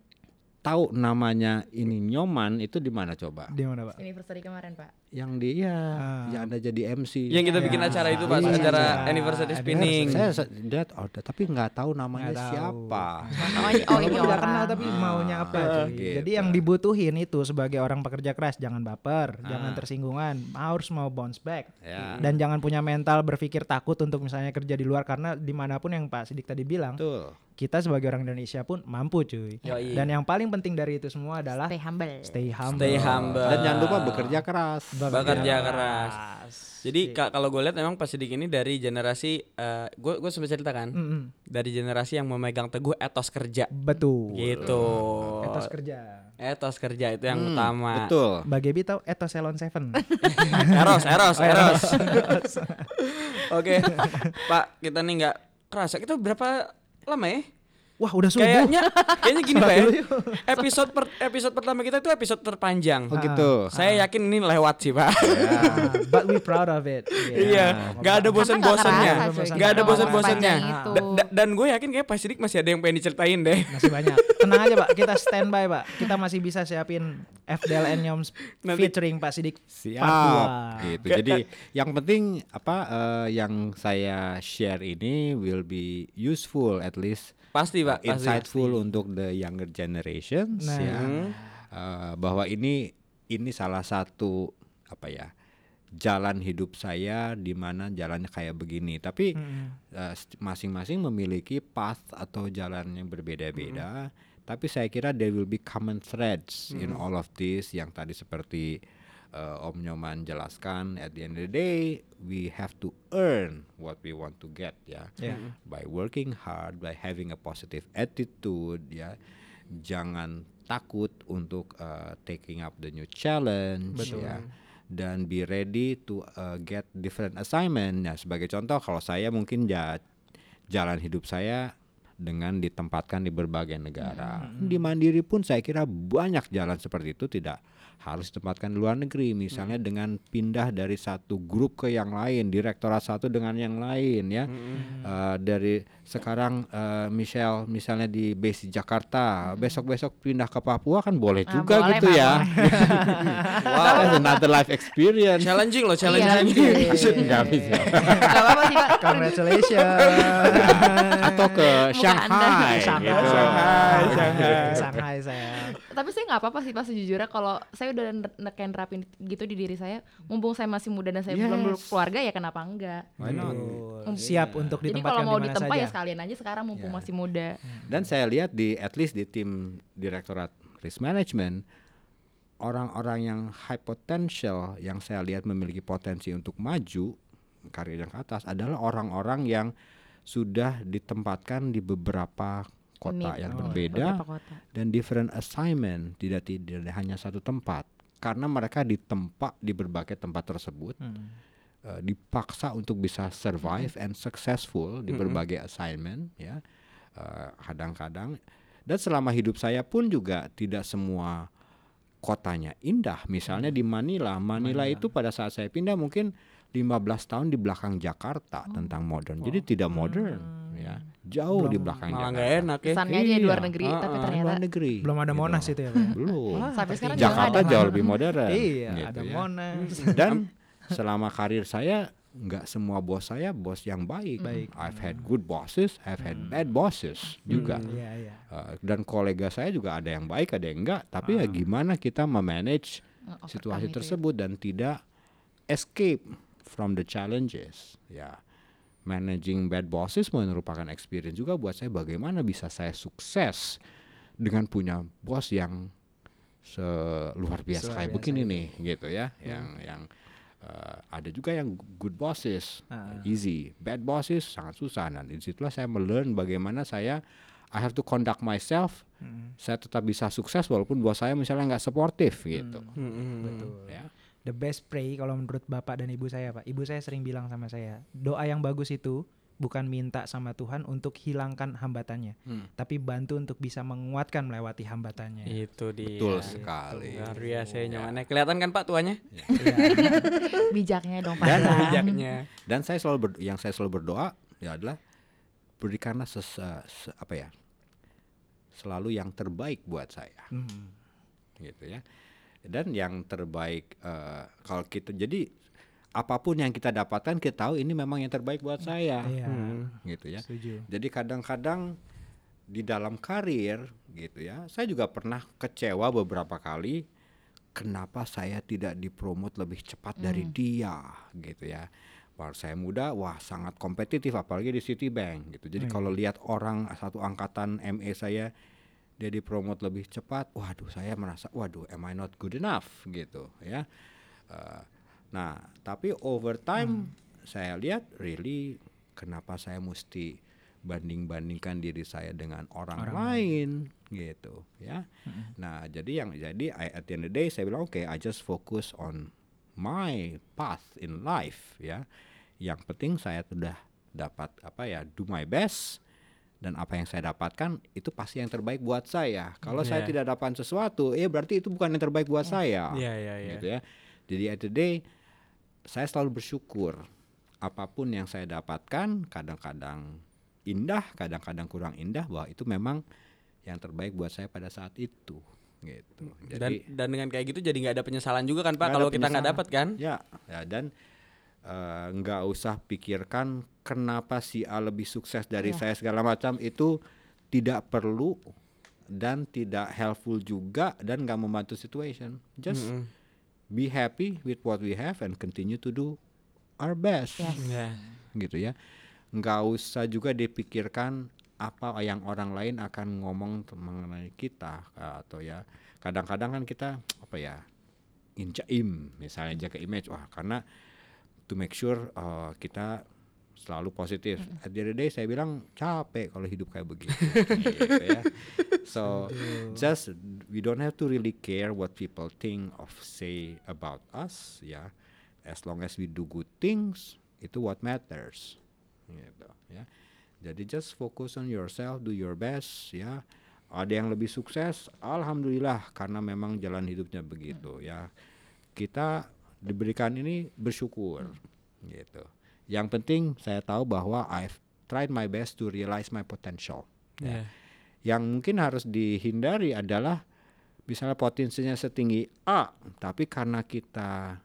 tahu namanya ini Nyoman itu di mana coba di mana Pak anniversary kemarin pak. yang di ya Ah. yang anda jadi MC Yang kita bikin Ya, acara itu Pak, iya. acara Iya. anniversary spinning. saya lihat oh, tapi nggak tahu namanya tahu. siapa Oh, ini, oh ini nggak orang. kenal tapi Ah, maunya apa cuy. gitu. Jadi yang dibutuhin itu sebagai orang pekerja keras jangan baper, Ah. jangan tersinggungan, harus mau bounce back. ya Dan jangan punya mental berpikir takut untuk misalnya kerja di luar karena di mana pun yang Pak Sidik tadi bilang betul kita sebagai orang Indonesia pun mampu cuy. Yoi. Dan yang paling penting dari itu semua adalah Stay humble. stay humble. Stay humble. dan jangan lupa bekerja keras Bekerja keras. Iya. Jadi ka- kalau gue lihat memang Pak Sidik ini dari generasi gue gue sempat cerita kan Mm-mm. dari generasi yang memegang teguh etos kerja Betul. gitu. Etos kerja. Etos kerja itu yang Hmm, utama. betul Bagi Gebi tahu etos Salon Seven. Eros, eros, Oh, eros. Oke, Pak kita nih nggak kerasa kita berapa lama ya? Wah udah subuh. Kayaknya kayaknya gini Pak ya. Episode per, episode pertama kita itu episode terpanjang. oh gitu Saya yakin ini lewat sih Pak. Ah, but we proud of it. Iya, ada bosan-bosannya, Karena nggak kerasa, cuy. nggak ada bosan-bosannya. Da- da- Dan gue yakin kayak Pak Sidik masih ada yang pengen diceritain deh. Masih banyak. Tenang aja Pak, kita standby Pak. Kita masih bisa siapin FDLN Nyoms Nanti- featuring Pak Sidik. siap gitu jadi yang penting apa eh, yang saya share ini will be useful at least Pasti Pak, pasti. insightful untuk the younger generations Nah. ya. Eh, bahwa ini ini salah satu apa ya jalan hidup saya di mana jalannya kayak begini. Tapi eh, st- masing-masing memiliki path atau jalan yang berbeda-beda. Tapi saya kira there will be common threads in all of this yang tadi seperti eh, Om Nyoman jelaskan at the end of the day we have to earn what we want to get ya Ya. by working hard, by having a positive attitude, ya, jangan takut untuk uh, taking up the new challenge, ya, dan be ready to uh, get different assignment. Ya, sebagai contoh, kalau saya mungkin ja, jalan hidup saya dengan ditempatkan di berbagai negara. Di Mandiri pun saya kira banyak jalan seperti itu tidak harus ditempatkan di luar negeri misalnya dengan pindah dari satu grup ke yang lain direktorat satu dengan yang lain ya Eh, dari sekarang eh, Michelle misalnya di base di Jakarta besok-besok pindah ke Papua kan boleh Ah, juga boleh, gitu Pak, ya wow that's another life experience Challenging loh, Iya. challenging. Nggak bisa. Apa-apa sih pak. Congratulations. atau ke Shanghai Shanghai, gitu. Shanghai, Shanghai. Shanghai saya. Tapi saya nggak apa-apa sih pak sejujurnya kalau saya udah ne- neken nerapin gitu di diri saya. Mumpung saya masih muda dan saya belum Yes. berkeluarga ya kenapa enggak? Betul. Siap untuk Jadi ditempatkan kalau mau di mana ditempa saja. ya sekalian aja sekarang mumpung Ya. masih muda. Dan saya lihat di at least di tim direktorat risk management orang-orang yang high potential yang saya lihat memiliki potensi untuk maju karir yang ke atas adalah orang-orang yang sudah ditempatkan di beberapa kota Unit. yang Oh, berbeda kota. dan different assignment tidak tidak hanya satu tempat. Karena mereka ditempa di berbagai tempat tersebut Hmm. eh, dipaksa untuk bisa survive and successful di berbagai assignment ya. Eh, kadang-kadang dan selama hidup saya pun juga tidak semua kotanya indah. Misalnya di Manila Manila. itu pada saat saya pindah mungkin 15 tahun di belakang Jakarta tentang modern jadi tidak modern ya jauh di belakang Malah Jakarta nggak enak ya. Kesannya aja di luar Iya. negeri Ah, tapi ah, ternyata luar negeri Belum ada gitu. Monas itu ya, Pak. belum sampai sekarang juga Jakarta jauh lebih modern Iya, gitu ada ya. Monas. dan selama karir saya nggak semua bos saya bos yang baik. Baik. I've had good bosses, I've had bad bosses juga. Iya, iya. Uh, dan kolega saya juga ada yang baik, ada yang enggak. Tapi ya gimana kita memanage Nge-overcome situasi itu ya. tersebut dan tidak escape from the challenges. Ya, managing bad bosses merupakan experience juga buat saya. Bagaimana bisa saya sukses dengan punya bos yang seluar biasa kayak biasa begini nih, gitu ya. Yang yang uh, ada juga yang good bosses, Ah. easy. Bad bosses sangat susah. Dan di situlah saya melearn bagaimana saya I have to conduct myself. Hmm. Saya tetap bisa sukses walaupun bos saya misalnya nggak suportif gitu. Hmm, Betul. Ya. The best pray kalau menurut bapak dan ibu saya, Pak. Ibu saya sering bilang sama saya, doa yang bagus itu bukan minta sama Tuhan untuk hilangkan hambatannya, Hmm. tapi bantu untuk bisa menguatkan melewati hambatannya. Itu dia. Betul sekali. Luar biasa ya nyamannya. Kelihatan kan Pak tuanya? bijaknya dong Dan Pak. Bijaknya. Dan saya selalu ber- yang saya selalu berdoa ya adalah berikanlah ses, se- apa ya selalu yang terbaik buat saya Hmm. gitu ya dan yang terbaik eh, kalau kita jadi apa pun yang kita dapatkan kita tahu ini memang yang terbaik buat saya. Iya, gitu ya. Setuju. jadi kadang-kadang di dalam karir gitu ya saya juga pernah kecewa beberapa kali kenapa saya tidak dipromot lebih cepat dari dia gitu ya. Waktu saya muda wah sangat kompetitif apalagi di Citibank gitu. Jadi kalau lihat orang satu angkatan ME saya dia dipromot lebih cepat. Waduh saya merasa waduh am I not good enough? Gitu ya. Eh, nah tapi over time saya lihat really kenapa saya mesti banding-bandingkan diri saya dengan orang, lain? gitu ya. Nah, jadi yang jadi I, at the end of the day saya bilang oke I just focus on my path in life ya. Yang penting saya sudah dapat apa ya do my best dan apa yang saya dapatkan itu pasti yang terbaik buat saya. Kalau saya Yeah. tidak dapat sesuatu, ya berarti itu bukan yang terbaik buat saya. Iya, iya, iya. Gitu ya. Jadi at the day saya selalu bersyukur apa pun yang saya dapatkan kadang-kadang indah, kadang-kadang kurang indah bahwa itu memang yang terbaik buat saya pada saat itu gitu. Dan Jadi dan dengan kayak gitu jadi nggak ada penyesalan juga kan Pak kalau kita nggak dapat kan? Ya, ya dan eh, nggak usah pikirkan kenapa si A lebih sukses dari Iya. saya segala macam itu tidak perlu dan tidak helpful juga dan nggak membantu situation. Just Mm-mm. be happy with what we have and continue to do our best Yes. Ya. gitu ya nggak usah juga dipikirkan apa yang orang lain akan ngomong mengenai kita atau ya kadang-kadang kan kita apa ya injaim misalnya jaga image wah karena to make sure uh, kita selalu positif. At the end of the day saya bilang capek kalau hidup kayak begitu. gitu ya. So just we don't have to really care what people think of say about us ya. As long as we do good things itu what matters. Gitu ya. Jadi just focus on yourself, do your best ya. ada yang lebih sukses, alhamdulillah karena memang jalan hidupnya begitu ya. Kita diberikan ini bersyukur gitu. Yang penting saya tahu bahwa I've tried my best to realize my potential. Iya. Yang mungkin harus dihindari adalah misalnya potensinya setinggi A, tapi karena kita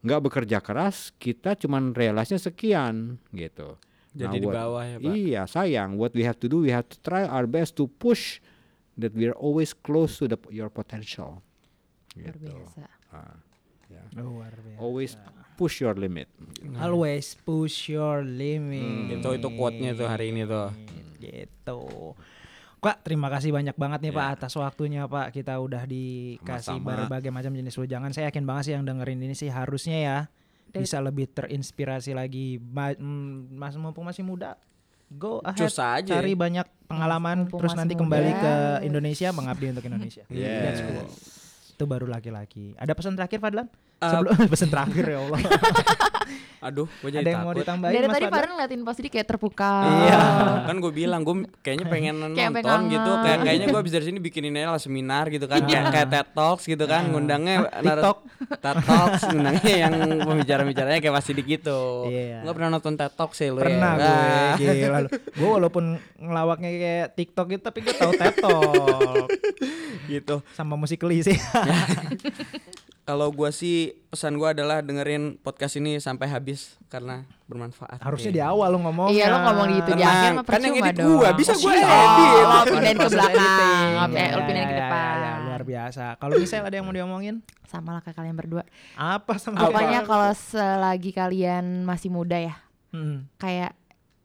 nggak bekerja keras, kita cuman realisnya sekian gitu. Jadi di what- bawah ya, Pak. Iya, sayang. What we have to do, we have to try our best to push that we are always close to the your potential. Luar Gitu. biasa. Ah, ya. Luar biasa. Always push your limit. Always push your limit. Itu itu quote-nya tuh hari ini tuh. Gitu. Pak, terima kasih banyak banget nih Pak atas waktunya Pak. Kita udah dikasih Sama-sama. berbagai macam jenis wejangan. Saya yakin banget sih yang dengerin ini sih harusnya ya Dari- bisa lebih terinspirasi lagi. Ma- mm, Mas mumpung masih muda, go ahead aja. cari banyak pengalaman mumpung terus nanti muda. kembali ke Indonesia mengabdi untuk Indonesia. Yes. That's cool. Itu baru laki-laki. Ada pesan terakhir Fadlan? Uh, Sebelum pesan terakhir ya Allah. Aduh, gue jadi Ada yang mau takut. ditambahin Dari Mas tadi? Farhan ngeliatin pas dia kayak terpukau. Iya, kan gue bilang gue kayaknya pengen Kayak nonton pengen gitu, kayak kayaknya gue abis dari sini bikinin aja lah seminar gitu kan, kayak kayak TED Talks gitu kan, ngundangnya Ah, TikTok. TED Talks, ngundangnya yang pembicara-bicaranya kayak pasti gitu. Iya. Nggak pernah nonton TED Talks sih lu Pernah ya? gue gila lu. Gue walaupun ngelawaknya kayak TikTok gitu tapi gue tahu TED Talk gitu. sama musikali sih. Kalau gue sih pesan gue adalah dengerin podcast ini sampai habis karena bermanfaat. Harusnya di awal lu ngomong. Iya lo ngomong gitu di akhir mah kan yang percuma edit gua, bisa gua Oh, edit. Lo pindahin ke belakang, editing. eh, lo Ya, pindahin ke ya, depan. ya, luar biasa. Kalau misalnya ada yang mau diomongin? Sama lah kayak kalian berdua. Apa sama Pokoknya kalau selagi kalian masih muda ya, Hmm. kayak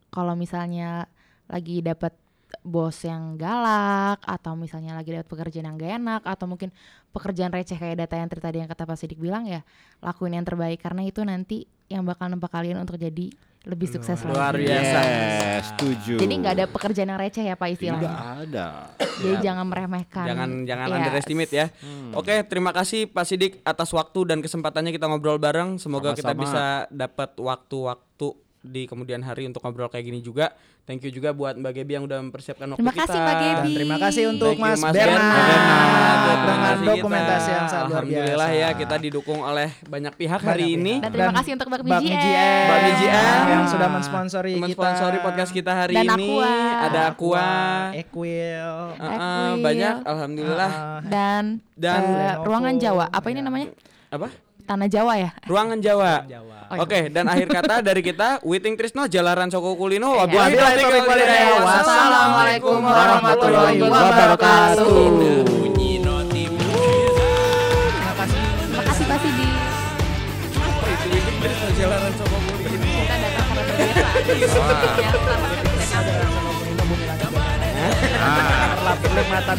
kalau misalnya lagi dapat bos yang galak atau misalnya lagi dapat pekerjaan yang gak enak atau mungkin pekerjaan receh kayak data entry tadi yang kata Pak Sidik bilang ya lakuin yang terbaik karena itu nanti yang bakal nempak kalian untuk jadi lebih sukses Luar lagi. biasa. Yes, setuju. Jadi nggak ada pekerjaan yang receh ya Pak Tidak istilahnya. ada. Jadi jangan meremehkan. Jangan jangan Yes. underestimate ya. Oke, terima kasih Pak Sidik atas waktu dan kesempatannya kita ngobrol bareng. Semoga kita Sama-sama. bisa dapat waktu-waktu di kemudian hari untuk ngobrol kayak gini juga. Thank you juga buat Mbak Gebi yang udah mempersiapkan waktu Terima kita. kasih Mbak Gebi. Dan terima kasih untuk Thank Mas, Mas Bernard, Bernard. dengan dokumentasi kita. yang sangat luar Alhamdulillah biasa. ya kita didukung oleh banyak pihak Banyak hari ini. pihak. Dan terima Dan kasih untuk Bakmi Bakmi GM. GM, Bakmi GM. yang sudah mensponsori kita. Mensponsori podcast kita hari Dan ini. Aqua. Ada Aqua. Equil. Uh, uh, banyak alhamdulillah. Ah, Dan, Dan Lenovo. ruangan Jawa. Apa ini Ya. namanya? Apa? Tanah Jawa ya? Ruangan Jawa. Jawa. Oh, iya. Oke, dan akhir kata dari kita Witing Trisno Jalaran Soko Kulino Iya. wabillahi taufiq. Wassalamualaikum warahmatullahi wabarakatuh. Terima kasih. Terima kasih Pak Sidi. Apa itu Witing Trisno Jalaran Soko Kulino? Kita datang karena mata